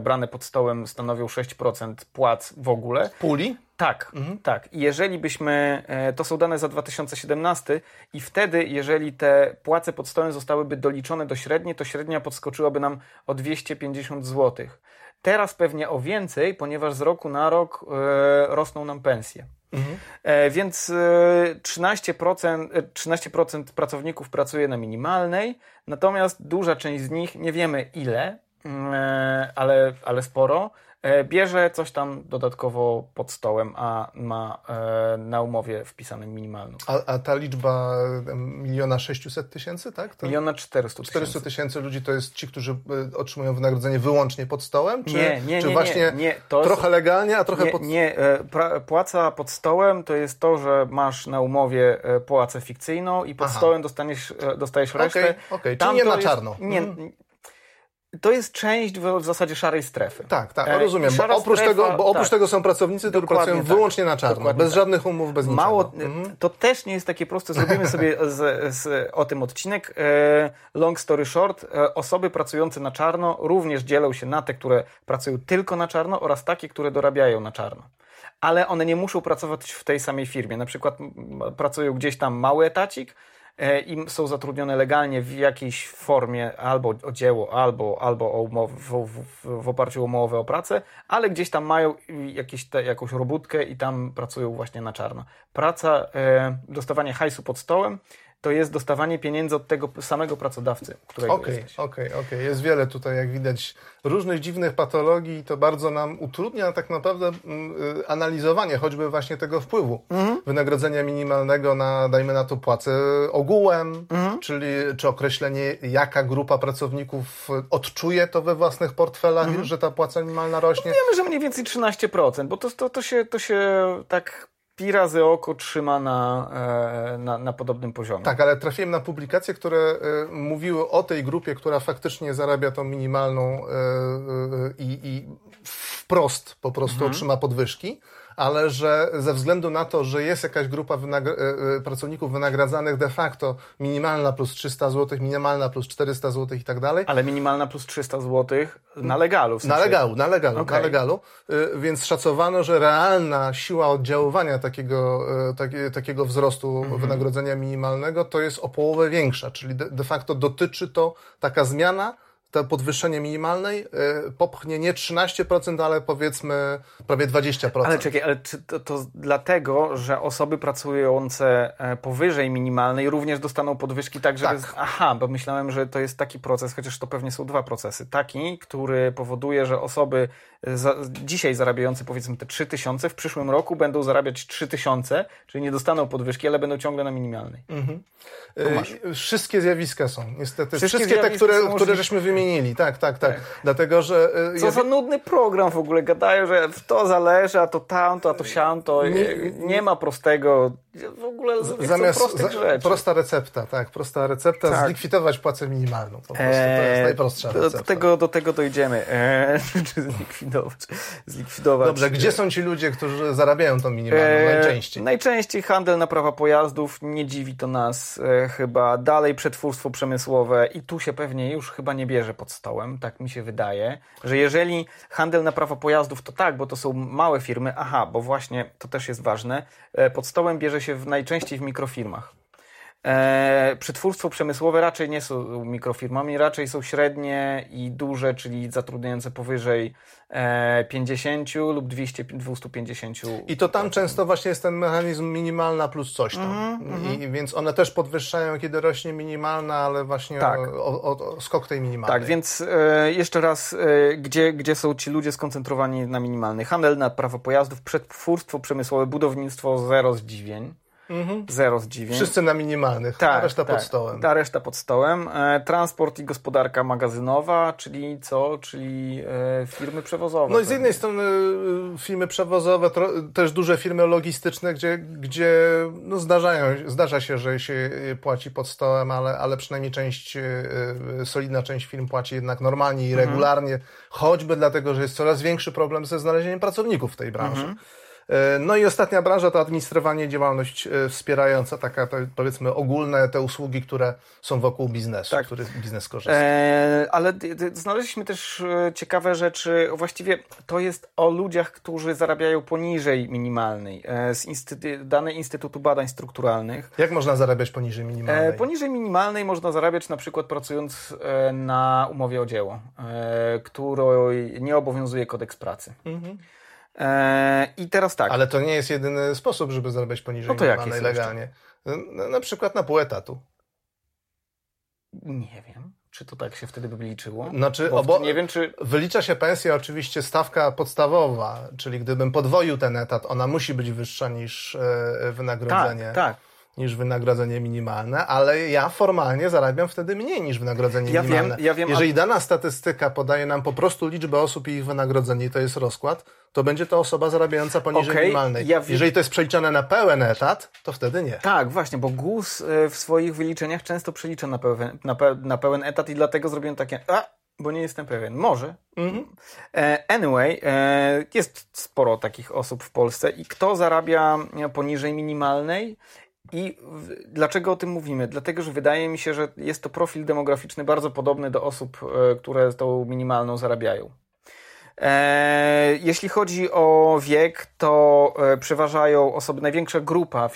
brane pod stołem stanowią 6% płac w ogóle. Puli? Tak, mhm. tak. I jeżeli byśmy, e, to są dane za 2017 i wtedy, jeżeli te płace pod stołem zostałyby doliczone do średniej, to średnia podskoczyłaby nam o 250 zł. Teraz pewnie o więcej, ponieważ z roku na rok e, rosną nam pensje. Mhm. E, więc e, 13%, 13% e, pracowników pracuje na minimalnej, natomiast duża część z nich, nie wiemy ile, mm, ale, ale sporo, bierze coś tam dodatkowo pod stołem, a ma e, na umowie wpisanym minimalną. A, a ta liczba miliona sześciuset tysięcy, tak? To miliona czterystu tysięcy. 400 tysięcy ludzi to jest ci, którzy e, otrzymują wynagrodzenie wyłącznie pod stołem? Czy, nie, nie, czy nie, właśnie nie, trochę legalnie, a trochę nie, pod... Nie, płaca pod stołem to jest to, że masz na umowie płacę fikcyjną i pod Aha. stołem dostaniesz, dostajesz resztę. Okej, okay, okay. czyli nie na czarno. Jest, nie, mhm to jest część w, zasadzie szarej strefy. Tak, tak, e, rozumiem. Bo oprócz, strefa, tego, bo oprócz tak, tego są pracownicy, którzy pracują tak, wyłącznie na czarno, bez tak. żadnych umów, bez niczego. Mało, mhm. To też nie jest takie proste. Zrobimy sobie (laughs) z, z, o tym odcinek. E, long story short, e, osoby pracujące na czarno również dzielą się na te, które pracują tylko na czarno oraz takie, które dorabiają na czarno ale one nie muszą pracować w tej samej firmie. Na przykład pracują gdzieś tam mały etacik, i są zatrudnione legalnie w jakiejś formie albo o dzieło, albo, albo o umowę, w, w, w oparciu o umowę o pracę, ale gdzieś tam mają jakieś te, jakąś robótkę i tam pracują właśnie na czarno. Praca, e, dostawanie hajsu pod stołem to jest dostawanie pieniędzy od tego samego pracodawcy, którego Okej, okej, okej. Okay. Jest wiele tutaj, jak widać, różnych dziwnych patologii i to bardzo nam utrudnia tak naprawdę mm, y, analizowanie choćby właśnie tego wpływu mhm. wynagrodzenia minimalnego na, dajmy na to, płacę ogółem, mhm. czyli czy określenie, jaka grupa pracowników odczuje to we własnych portfelach, mhm. że ta płaca minimalna rośnie. No wiemy, że mniej więcej 13%, bo to, to, to, się, to się tak pi razy oko trzyma na, e, na, na, podobnym poziomie. Tak, ale trafiłem na publikacje, które e, mówiły o tej grupie, która faktycznie zarabia tą minimalną e, i, i wprost po prostu mhm. otrzyma podwyżki, ale że ze względu na to, że jest jakaś grupa wynagr pracowników wynagradzanych de facto minimalna plus 300 zł, minimalna plus 400 zł i tak dalej. Ale minimalna plus 300 zł na legalu. W sensie... Na legalu, na legalu, okay. na legalu. Więc szacowano, że realna siła oddziaływania takiego, tak, takiego wzrostu mhm. wynagrodzenia minimalnego to jest o połowę większa, czyli de, de facto dotyczy to taka zmiana to podwyższenie minimalnej y, popchnie nie 13%, ale powiedzmy prawie 20%. Ale czekaj, ale czy to, to dlatego, że osoby pracujące e, powyżej minimalnej również dostaną podwyżki tak, żeby... Tak. Aha, bo myślałem, że to jest taki proces, chociaż to pewnie są dwa procesy. Taki, który powoduje, że osoby za, dzisiaj zarabiające powiedzmy te 3000 w przyszłym roku będą zarabiać 3000, czyli nie dostaną podwyżki, ale będą ciągle na minimalnej. Mhm. Y, wszystkie zjawiska są, niestety. Wszystkie, Wszystkie te, które, które żeśmy wymienili. Tak, tak, tak, tak. Dlatego, że... Y, Co ja... za nudny program w ogóle. Gadają, że w to zależy, a to tamto, a to siamto. Nie, nie ma prostego w ogóle Zamiast za, prosta recepta, tak, prosta recepta, tak. zlikwidować płacę minimalną. Po prostu to jest eee, najprostsza do, recepta. Do tego, do tego dojdziemy. Eee, (laughs) czy zlikwidować, zlikwidować. Dobrze, gdzie są ci ludzie, którzy zarabiają tą minimalną eee, najczęściej? Najczęściej handel na prawa pojazdów, nie dziwi to nas e, chyba. Dalej przetwórstwo przemysłowe i tu się pewnie już chyba nie bierze pod stołem, tak mi się wydaje, że jeżeli handel na prawa pojazdów to tak, bo to są małe firmy, aha, bo właśnie to też jest ważne, e, pod stołem bierze się w, najczęściej w mikrofirmach. E, przetwórstwo przemysłowe raczej nie są mikrofirmami, raczej są średnie i duże, czyli zatrudniające powyżej e, 50 lub 200, 250. I to tam często właśnie jest ten mechanizm minimalna plus coś tam. Mm -hmm. I, więc one też podwyższają, kiedy rośnie minimalna, ale właśnie tak. o, o, o skok tej minimalnej. Tak, więc e, jeszcze raz, e, gdzie, gdzie są ci ludzie skoncentrowani na minimalnej? Handel na prawo pojazdów, przetwórstwo przemysłowe, budownictwo, zero zdziwień. Mhm. Zero zdziwień. Wszyscy na minimalnych, tak, a reszta tak, pod stołem. Ta reszta pod stołem. E, transport i gospodarka magazynowa, czyli co? Czyli e, firmy przewozowe. No i z jednej strony e, firmy przewozowe, też duże firmy logistyczne, gdzie, gdzie no zdarzają, zdarza się, że się płaci pod stołem, ale, ale przynajmniej część, solidna część firm płaci jednak normalnie i mhm. regularnie, mhm. choćby dlatego, że jest coraz większy problem ze znalezieniem pracowników w tej branży. Mhm. E, no i ostatnia branża to administrowanie, działalność e, wspierająca, taka powiedzmy ogólne te usługi, które są wokół biznesu, tak. który biznes korzysta. E, ale znaleźliśmy też e, ciekawe rzeczy, właściwie to jest o ludziach, którzy zarabiają poniżej minimalnej, z instytu- dane Instytutu Badań Strukturalnych. Jak można zarabiać poniżej minimalnej? E, poniżej minimalnej można zarabiać na przykład pracując na umowie o dzieło, e, której nie obowiązuje kodeks pracy. Mhm. Eee, I teraz tak. Ale to nie jest jedyny sposób, żeby zarabiać poniżej no to minimalnej legalnie. Na, na przykład na pół etatu. Nie wiem. Czy to tak się wtedy by liczyło? Znaczy, obo... nie wiem, czy... wylicza się pensja oczywiście stawka podstawowa, czyli gdybym podwoił ten etat, ona musi być wyższa niż e, wynagrodzenie. Tak, tak niż wynagrodzenie minimalne, ale ja formalnie zarabiam wtedy mniej niż wynagrodzenie ja minimalne. Wiem, ja wiem, Jeżeli dana statystyka podaje nam po prostu liczbę osób i ich wynagrodzenie i to jest rozkład, to będzie to osoba zarabiająca poniżej okay, minimalnej. Ja. Jeżeli to jest przeliczane na pełen etat, to wtedy nie. Tak, właśnie, bo GUS e, w swoich wyliczeniach często przelicza na pełen, na, pe, na pełen etat i dlatego zrobiłem takie a, bo nie jestem pewien. Może. Mhm. E, anyway, e, jest sporo takich osób w Polsce i kto zarabia poniżej minimalnej i dlaczego o tym mówimy? Dlatego, że wydaje mi się, że jest to profil demograficzny bardzo podobny do osób, e, które tą minimalną zarabiają. E, jeśli chodzi o wiek, to e, przeważają osoby, największa grupa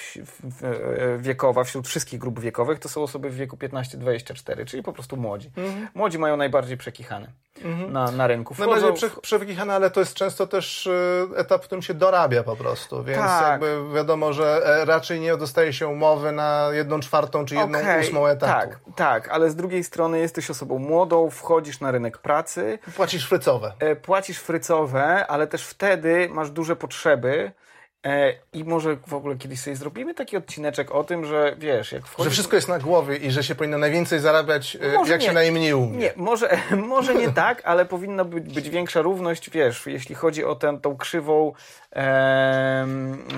wiekowa wśród wszystkich grup wiekowych to są osoby w wieku 15-24, czyli po prostu młodzi. Mhm. Młodzi mają najbardziej przekichane mhm. na, na rynku. Wchodzą... Najbardziej prze, przekichane, ale to jest często też etap, w którym się dorabia po prostu, więc tak. jakby wiadomo, że raczej nie dostaje się umowy na jedną czwartą czy jedną okay. ósmą etatu. Tak, tak, ale z drugiej strony jesteś osobą młodą, wchodzisz na rynek pracy. Płacisz frycowe. Płacisz płacisz frycowe, ale też wtedy masz duże potrzeby. E, I może w ogóle kiedyś sobie zrobimy taki odcineczek o tym, że wiesz, jak wchodzisz... Że wszystko jest na głowie i że się powinno najwięcej zarabiać, e, może jak nie. się najmniej umie. Nie, może, (laughs) może nie tak, ale powinna być, być większa równość, wiesz, jeśli chodzi o tę, tą krzywą e,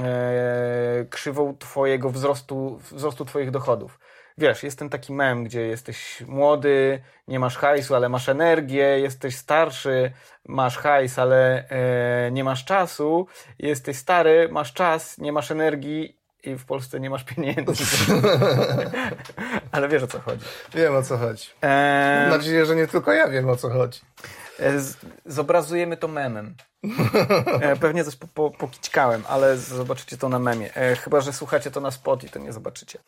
e, krzywą twojego wzrostu, wzrostu twoich dochodów wiesz, jest ten taki mem, gdzie jesteś młody, nie masz hajsu, ale masz energię, jesteś starszy, masz hajs, ale e, nie masz czasu, jesteś stary, masz czas, nie masz energii i w Polsce nie masz pieniędzy. (laughs) ale wiesz o co chodzi. Wiem o co chodzi. E, Mam nadzieję, że nie tylko ja wiem o co chodzi. E, zobrazujemy to memem. E, pewnie coś po, po, pokićkałem, ale zobaczycie to na memie. E, chyba, że słuchacie to na spot i to nie zobaczycie.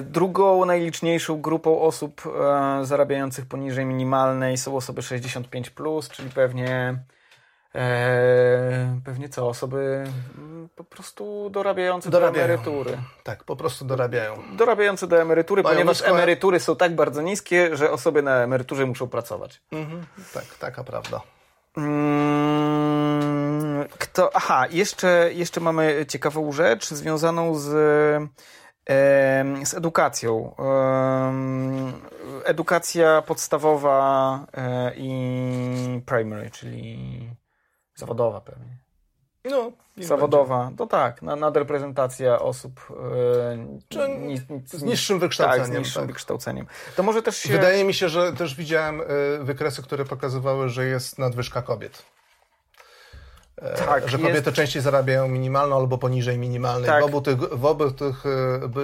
Drugą najliczniejszą grupą osób zarabiających poniżej minimalnej są osoby 65+, plus, czyli pewnie e, pewnie co? Osoby mm, po prostu dorabiające Dorabiają. do emerytury. Tak, po prostu dorabiają. Dorabiające do emerytury, Mają ponieważ nisko- emerytury są tak bardzo niskie, że osoby na emeryturze muszą pracować. Mhm. Tak, taka prawda. Mm, Kto, aha, jeszcze, jeszcze mamy ciekawą rzecz związaną z, em, z edukacją. Em, Edukacja podstawowa e, i primary, czyli zawodowa pewnie. No, Zawodowa, to tak, na- nadreprezentacja osób e, ni- ni- Z niższym tak, wykształceniem. z niższym tak. wykształceniem. To może też się... Wydaje mi się, że też widziałem y, wykresy, które pokazywały, że jest nadwyżka kobiet. E, Tak, że jest- kobiety częściej zarabiają minimalną albo poniżej minimalnej. Tak. W obu tych, w obu tych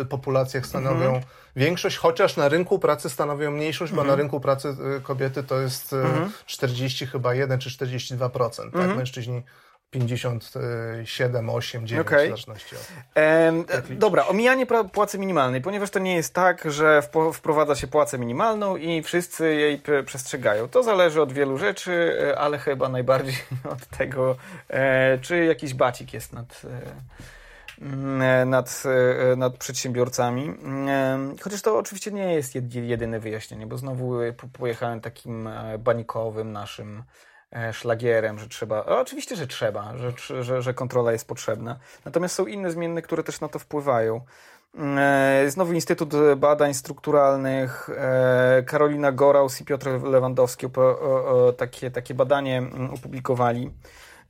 y, populacjach stanowią Mhm. większość, chociaż na rynku pracy stanowią mniejszość, Mhm. bo na rynku pracy y, kobiety to jest y, 40 chyba 1 czy 42%. Tak? Mężczyźni 57, 8, 9 Okej. w zależności od... Em, e, dobra, omijanie płacy minimalnej, ponieważ to nie jest tak, że wprowadza się płacę minimalną i wszyscy jej przestrzegają. To zależy od wielu rzeczy, e, ale chyba najbardziej (laughs) od tego, e, czy jakiś bacik jest nad, e, mm, nad, e, nad przedsiębiorcami. Em, Chociaż to oczywiście nie jest jed- jedyne wyjaśnienie, bo znowu po- pojechałem takim banikowym naszym szlagierem, że trzeba. Oczywiście, że trzeba, że, że, że kontrola jest potrzebna. Natomiast są inne zmienne, które też na to wpływają. E, Znowu Instytut Badań Strukturalnych, e, Karolina Goraus i Piotr Lewandowski takie, takie badanie mm, opublikowali.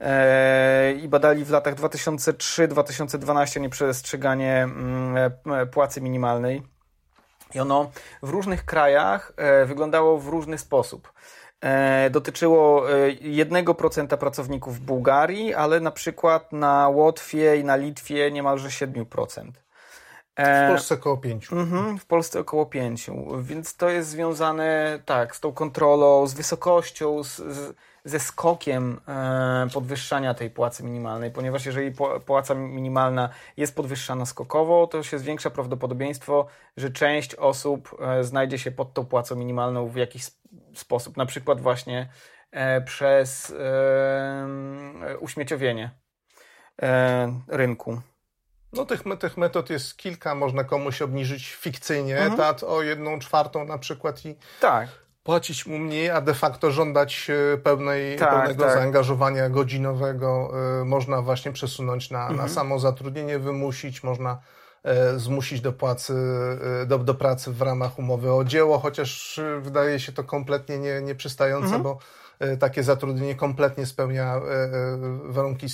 E, I badali w latach 2003-2012 nieprzestrzeganie mm, e, płacy minimalnej. I ono w różnych krajach e, wyglądało w różny sposób. E, dotyczyło e, 1% pracowników w Bułgarii, ale na przykład na Łotwie i na Litwie niemalże 7%. W E, Polsce około 5. Mhm, w Polsce około 5, więc to jest związane tak z tą kontrolą, z wysokością, z, z, ze skokiem e, podwyższania tej płacy minimalnej, ponieważ jeżeli płaca minimalna jest podwyższana skokowo, to się zwiększa prawdopodobieństwo, że część osób e, znajdzie się pod tą płacą minimalną w jakiś sposób, na przykład właśnie e, przez uśmieciowienie e, rynku. No tych, tych metod jest kilka, można komuś obniżyć fikcyjnie Mhm. etat o jedną czwartą na przykład i Tak, płacić mu mniej, a de facto żądać e, pełnej, Tak, pełnego tak. zaangażowania godzinowego. Można właśnie przesunąć na, Mhm. na samo zatrudnienie, wymusić, można zmusić do płacy, e, do, do pracy w ramach umowy o dzieło, chociaż e, wydaje się to kompletnie nie, nieprzystające, Mhm. bo e, takie zatrudnienie kompletnie spełnia e, e, warunki,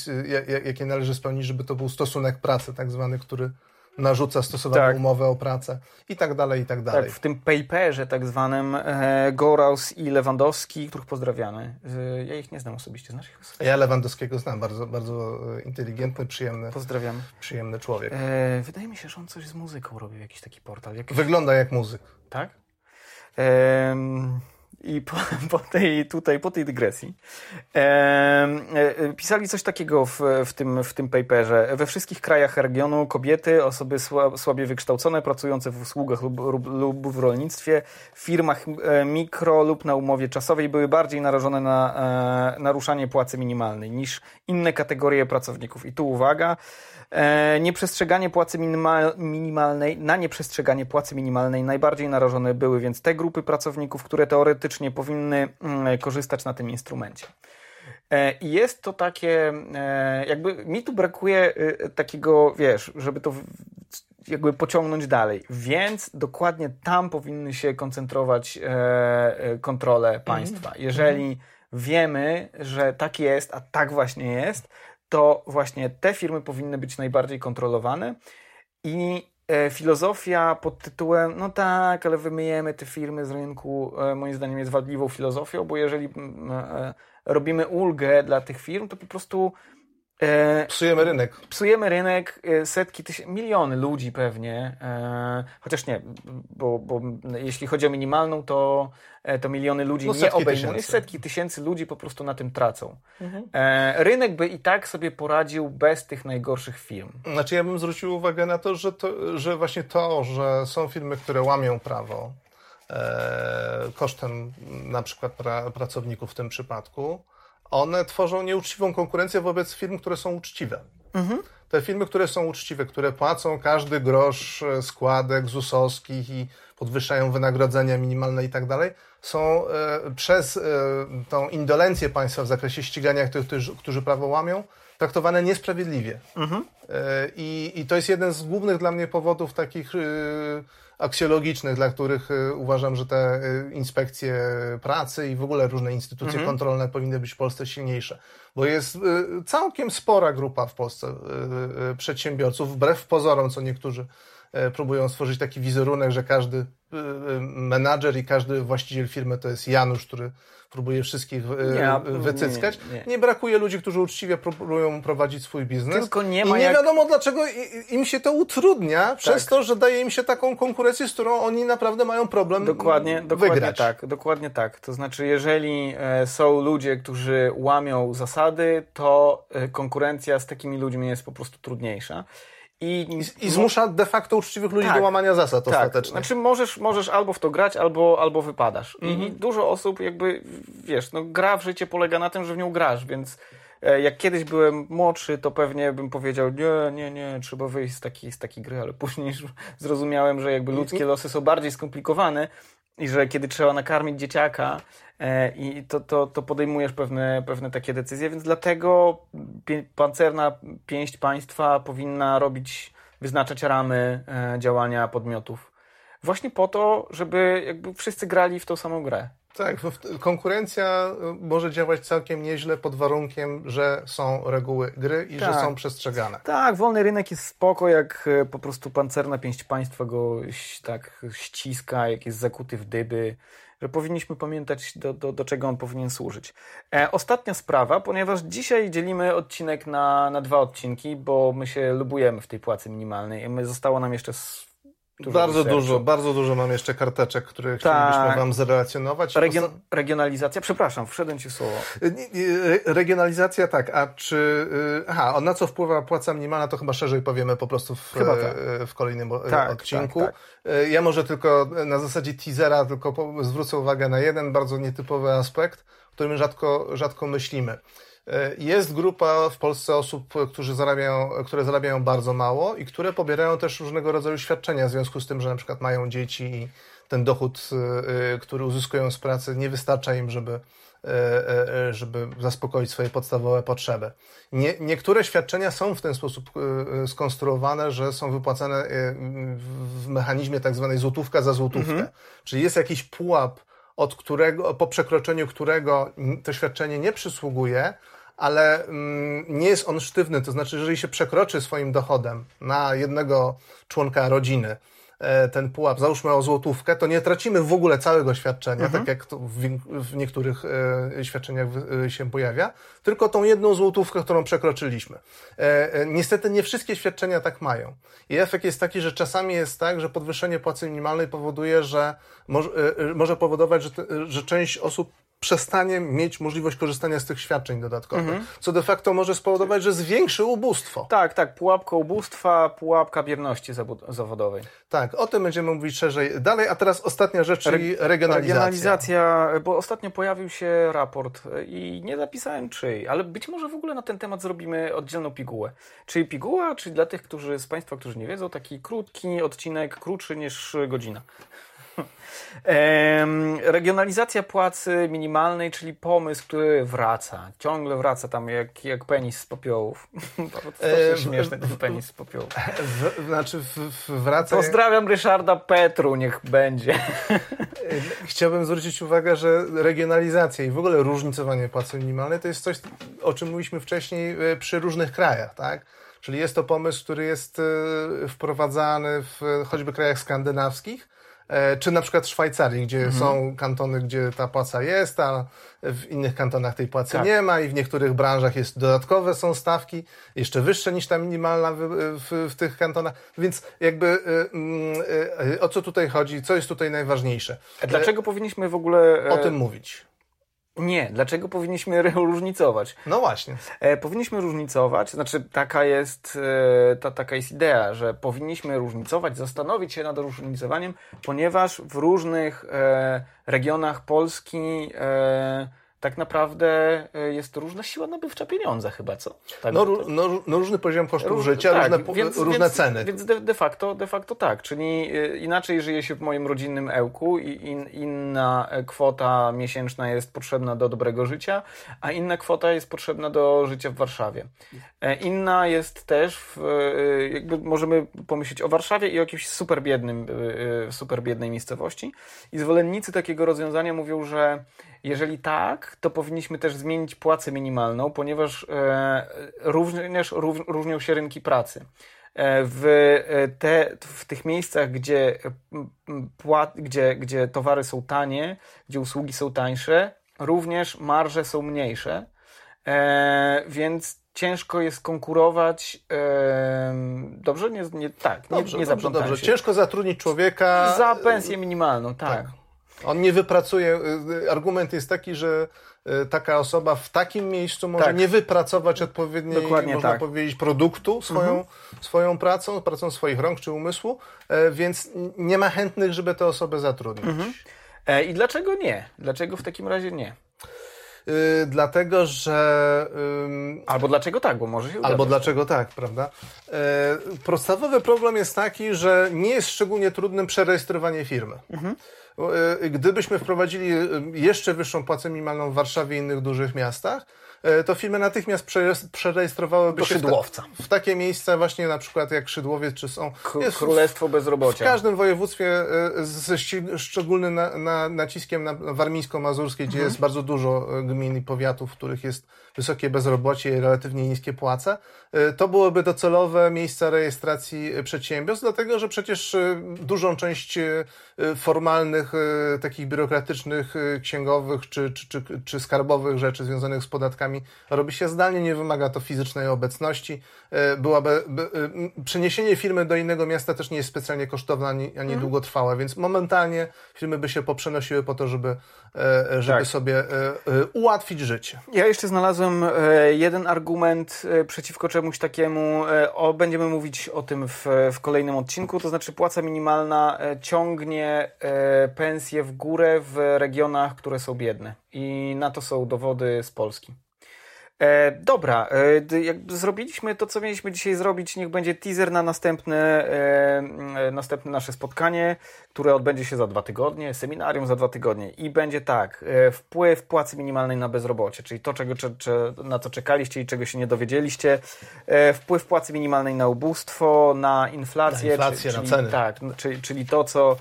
jakie należy spełnić, żeby to był stosunek pracy, tak zwany, który narzuca stosowaną Tak. umowę o pracę i tak dalej, i tak dalej. Tak, w tym paperze tak zwanym e, Goraus i Lewandowski, których pozdrawiamy. E, ja ich nie znam osobiście, znasz ich osobiście? Ja Lewandowskiego znam, bardzo, bardzo e, inteligentny, przyjemny, Pozdrawiam. przyjemny człowiek. E, wydaje mi się, że on coś z muzyką robił, jakiś taki portal. Jakiś, Wygląda jak muzyk. tak? I po, (laughs) po, tej, tutaj, po tej dygresji em, e, pisali coś takiego w, w, tym, w tym paperze. We wszystkich krajach regionu kobiety, osoby sła, słabiej wykształcone, pracujące w usługach lub, lub, lub w rolnictwie, w firmach e, mikro lub na umowie czasowej były bardziej narażone na e, naruszanie płacy minimalnej niż inne kategorie pracowników. I tu uwaga, E, nieprzestrzeganie płacy minima- minimalnej, na nieprzestrzeganie płacy minimalnej najbardziej narażone były więc te grupy pracowników, które teoretycznie powinny mm, korzystać na tym instrumencie. E, I jest to takie, e, jakby mi tu brakuje e, takiego, wiesz, żeby to jakby pociągnąć dalej. Więc dokładnie tam powinny się koncentrować e, e, kontrole państwa. Jeżeli wiemy, że tak jest, a tak właśnie jest, to właśnie te firmy powinny być najbardziej kontrolowane. I e, filozofia pod tytułem, no tak, ale wymyjemy te firmy z rynku, e, moim zdaniem jest wadliwą filozofią, bo jeżeli mm, e, robimy ulgę dla tych firm, to po prostu E, psujemy rynek. Psujemy rynek, e, setki tysięcy, miliony ludzi pewnie, e, chociaż nie, bo, bo jeśli chodzi o minimalną, to, e, to miliony ludzi no, nie obejmuje. Tysięcy. Setki tysięcy ludzi po prostu na tym tracą. Mhm. E, rynek by i tak sobie poradził bez tych najgorszych firm. Znaczy ja bym zwrócił uwagę na to, że, to, że właśnie to, że są firmy, które łamią prawo, e, kosztem na przykład pra, pracowników w tym przypadku, one tworzą nieuczciwą konkurencję wobec firm, które są uczciwe. Mhm. Te firmy, które są uczciwe, które płacą każdy grosz e, składek ZUS-owskich i podwyższają wynagrodzenia minimalne i tak dalej, są e, przez e, tą indolencję państwa w zakresie ścigania tych, którzy, prawo łamią, traktowane niesprawiedliwie. Mhm. I, I to jest jeden z głównych dla mnie powodów takich. Aksjologicznych, dla których y, uważam, że te y, inspekcje pracy i w ogóle różne instytucje mhm. kontrolne powinny być w Polsce silniejsze. Bo jest y, całkiem spora grupa w Polsce przedsiębiorców, wbrew pozorom, co niektórzy próbują stworzyć taki wizerunek, że każdy menadżer i każdy właściciel firmy to jest Janusz, który próbuje wszystkich nie, wycyckać. Nie, nie. nie, brakuje ludzi, którzy uczciwie próbują prowadzić swój biznes. Tylko nie ma I nie jak... wiadomo, dlaczego im się to utrudnia, tak. przez to, że daje im się taką konkurencję, z którą oni naprawdę mają problem dokładnie, dokładnie tak, dokładnie tak. To znaczy, jeżeli e, są ludzie, którzy łamią zasady, to e, konkurencja z takimi ludźmi jest po prostu trudniejsza. I, I, zmusza de facto uczciwych ludzi tak, do łamania zasad tak. ostatecznie. Znaczy możesz, możesz albo w to grać, albo, albo wypadasz. Mhm. I dużo osób jakby, wiesz, no gra w życie polega na tym, że w nią grasz, więc e, jak kiedyś byłem młodszy, to pewnie bym powiedział, nie, nie, nie, trzeba wyjść z takiej, z takiej gry, ale (laughs) później zrozumiałem, że jakby ludzkie losy są bardziej skomplikowane i że kiedy trzeba nakarmić dzieciaka, i to, to, to podejmujesz pewne, pewne takie decyzje, więc dlatego pancerna pięść państwa powinna robić, wyznaczać ramy e, działania podmiotów. Właśnie po to, żeby jakby wszyscy grali w tą samą grę. Tak, konkurencja y, może działać całkiem nieźle pod warunkiem, że są reguły gry i tak. że są przestrzegane. Tak, wolny rynek jest spoko, jak e, po prostu pancerna pięść państwa go tak ściska, jak jest zakuty w dyby że powinniśmy pamiętać, do, do, do czego on powinien służyć. E, ostatnia sprawa, ponieważ dzisiaj dzielimy odcinek na, na dwa odcinki, bo my się lubujemy w tej płacy minimalnej. My zostało nam jeszcze Dużo bardzo researchu. dużo, bardzo dużo mam jeszcze karteczek, które tak. chcielibyśmy Wam zrelacjonować. Region, regionalizacja, przepraszam, wszedłem Ci słowo. Regionalizacja tak, a czy, y, aha, na co wpływa płaca minimalna, to chyba szerzej powiemy po prostu w, tak. w kolejnym tak, odcinku. Tak, tak. Ja może tylko na zasadzie teasera tylko zwrócę uwagę na jeden bardzo nietypowy aspekt, o którym rzadko, rzadko myślimy. E, jest grupa w Polsce osób, którzy zarabiają, które zarabiają bardzo mało i które pobierają też różnego rodzaju świadczenia w związku z tym, że na przykład mają dzieci i ten dochód, e, który uzyskują z pracy, nie wystarcza im, żeby, e, żeby zaspokoić swoje podstawowe potrzeby. Nie, niektóre świadczenia są w ten sposób skonstruowane, że są wypłacane w mechanizmie tak zwanej złotówka za złotówkę. Mhm. Czyli jest jakiś pułap, od którego, po przekroczeniu którego to świadczenie nie przysługuje, ale mm, nie jest on sztywny. To znaczy, jeżeli się przekroczy swoim dochodem na jednego członka rodziny, e, ten pułap, załóżmy o złotówkę, to nie tracimy w ogóle całego świadczenia, mhm. tak jak to w, niektórych e, świadczeniach e, się pojawia, tylko tą jedną złotówkę, którą przekroczyliśmy. Niestety nie wszystkie świadczenia tak mają. I efekt jest taki, że czasami jest tak, że podwyższenie płacy minimalnej powoduje, że może, może powodować, że, że część osób przestanie mieć możliwość korzystania z tych świadczeń dodatkowych, mhm. co de facto może spowodować, że zwiększy ubóstwo. Tak, tak, pułapka ubóstwa, pułapka bierności zawodowej. Tak, o tym będziemy mówić szerzej dalej, a teraz ostatnia rzecz, czyli regionalizacja. Regionalizacja, bo ostatnio pojawił się raport i nie zapisałem czyj, ale być może w ogóle na ten temat zrobimy oddzielną pigułę. Czyli piguła, czyli dla tych, którzy z Państwa, którzy nie wiedzą, taki krótki odcinek, krótszy niż godzina. (laughs) Regionalizacja płacy minimalnej, czyli pomysł, który wraca, ciągle wraca tam jak, jak penis z popiołów. (laughs) to jest śmieszne, ten penis z popiołów. W, znaczy w, w, wraca... Pozdrawiam Ryszarda Petru, niech będzie. Chciałbym zwrócić uwagę, że regionalizacja i w ogóle różnicowanie płacy minimalnej to jest coś, o czym mówiliśmy wcześniej e, przy różnych krajach, tak? Czyli jest to pomysł, który jest y, wprowadzany w choćby krajach skandynawskich, e, czy na przykład w Szwajcarii, gdzie Mhm. są kantony, gdzie ta płaca jest, a w innych kantonach tej płacy Tak. nie ma i w niektórych branżach jest dodatkowe są stawki, jeszcze wyższe niż ta minimalna w, w, w tych kantonach. Więc jakby y, mm, y, y, o co tutaj chodzi, co jest tutaj najważniejsze? A Dlaczego powinniśmy w ogóle... e, O tym mówić. Nie, dlaczego powinniśmy różnicować? No właśnie. E, powinniśmy różnicować, znaczy taka jest, e, ta, taka jest idea, że powinniśmy różnicować, zastanowić się nad różnicowaniem, ponieważ w różnych e, regionach Polski e, tak naprawdę e, jest różna siła nabywcza pieniądza chyba, co? Tak, No, to- no, no różny poziom kosztów Róż- życia, tak, różne, więc- różne więc, ceny. Więc de, de, facto, de facto tak, czyli y, inaczej żyje się w moim rodzinnym ełku i in, inna e, kwota miesięczna jest potrzebna do dobrego życia, a inna kwota jest potrzebna do życia w Warszawie. E, Inna jest też, w, jakby możemy pomyśleć o Warszawie i o jakimś super biednym, super biednej miejscowości i zwolennicy takiego rozwiązania mówią, że jeżeli tak, to powinniśmy też zmienić płacę minimalną, ponieważ e, również rów, różnią się rynki pracy. E, w, e, te, w tych miejscach, gdzie, płat, gdzie, gdzie towary są tanie, gdzie usługi są tańsze, również marże są mniejsze, więc ciężko jest konkurować. Dobrze? Nie, nie, tak, nie, Dobrze, nie dobrze, zaplątałem dobrze. się. Ciężko zatrudnić człowieka. Za pensję minimalną, tak. Tak. On nie wypracuje. y, Argument jest taki, że y, taka osoba w takim miejscu może Tak. nie wypracować odpowiedniej, Dokładnie można tak. powiedzieć, produktu swoją, swoją pracą, pracą swoich rąk czy umysłu, e, więc nie ma chętnych, żeby tę osobę zatrudnić. E, I dlaczego nie? Dlaczego w takim razie nie? Y, Dlatego, że ym, Albo dlaczego tak, bo może się Albo udać. dlaczego tak, prawda? E, podstawowy problem jest taki, że nie jest szczególnie trudnym przerejestrowanie firmy. E, gdybyśmy wprowadzili e, jeszcze wyższą płacę minimalną w Warszawie i innych dużych miastach, e, to firmy natychmiast prze- przerejestrowałyby Do się w, ta, w takie miejsca właśnie na przykład jak Szydłowiec, czy są... Jest w- Królestwo w bezrobocia. każdym województwie e, ze szczególnym na, na, naciskiem na warmińsko-mazurskie, gdzie jest bardzo dużo e, gmin i powiatów, w których jest wysokie bezrobocie i relatywnie niskie płace, e, to byłyby docelowe miejsca rejestracji przedsiębiorstw, dlatego że przecież e, dużą część e, formalnych, takich biurokratycznych, księgowych czy, czy, czy, czy skarbowych rzeczy związanych z podatkami robi się zdalnie, nie wymaga to fizycznej obecności. Byłaby, by, przeniesienie firmy do innego miasta też nie jest specjalnie kosztowne ani, ani długotrwałe, więc momentalnie firmy by się poprzenosiły po to, żeby, żeby Tak. sobie e, e, ułatwić życie. Ja jeszcze znalazłem e, jeden argument e, przeciwko czemuś takiemu. E, o, będziemy mówić o tym w, w kolejnym odcinku. To znaczy, płaca minimalna e, ciągnie e, pensje w górę w regionach, które są biedne. I na to są dowody z Polski. E, dobra, e, zrobiliśmy to, co mieliśmy dzisiaj zrobić. Niech będzie teaser na następne, e, e, następne nasze spotkanie, które odbędzie się za dwa tygodnie, seminarium za dwa tygodnie. I będzie tak, e, wpływ płacy minimalnej na bezrobocie, czyli to, czego, cze, cze, na co czekaliście i czego się nie dowiedzieliście. E, wpływ płacy minimalnej na ubóstwo, na inflację. Na inflację, czy- na czyli, ceny. Tak, n- czyli, czyli to, co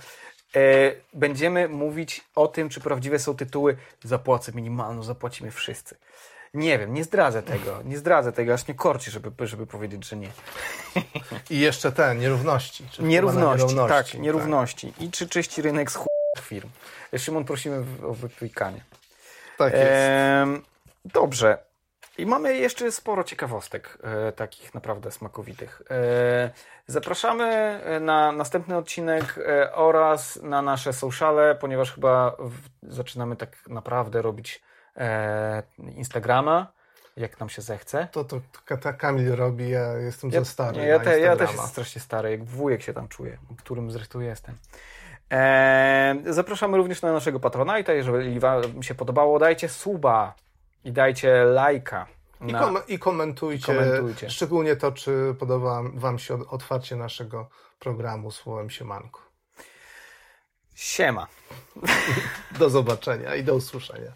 będziemy mówić o tym, czy prawdziwe są tytuły za płacę minimalną, zapłacimy wszyscy. Nie wiem, nie zdradzę tego, nie zdradzę tego, aż nie korci, żeby, żeby powiedzieć, że nie. I jeszcze te nierówności. Nierówności, na tak, nierówności. I czy czyści rynek z firm. Szymon, prosimy o wyklikanie. Tak, tak jest. Em, dobrze. I mamy jeszcze sporo ciekawostek, e, takich naprawdę smakowitych. E, zapraszamy e, na następny odcinek e, oraz na nasze sociale, ponieważ chyba w, zaczynamy tak naprawdę robić Instagrama, jak nam się zechce. To, to, to ta Kamil robi, ja jestem za stary. Ja, te, ja też jestem strasznie stary, jak wujek się tam czuję, którym zresztą jestem. Eee, zapraszamy również na naszego Patronite'a. Jeżeli Wam się podobało, dajcie suba i dajcie lajka. I, Na... kom- I komentujcie, I komentujcie. szczególnie to, czy podoba Wam się otwarcie naszego programu Słowem Siemanku. Siema. (laughs) Do zobaczenia i do usłyszenia.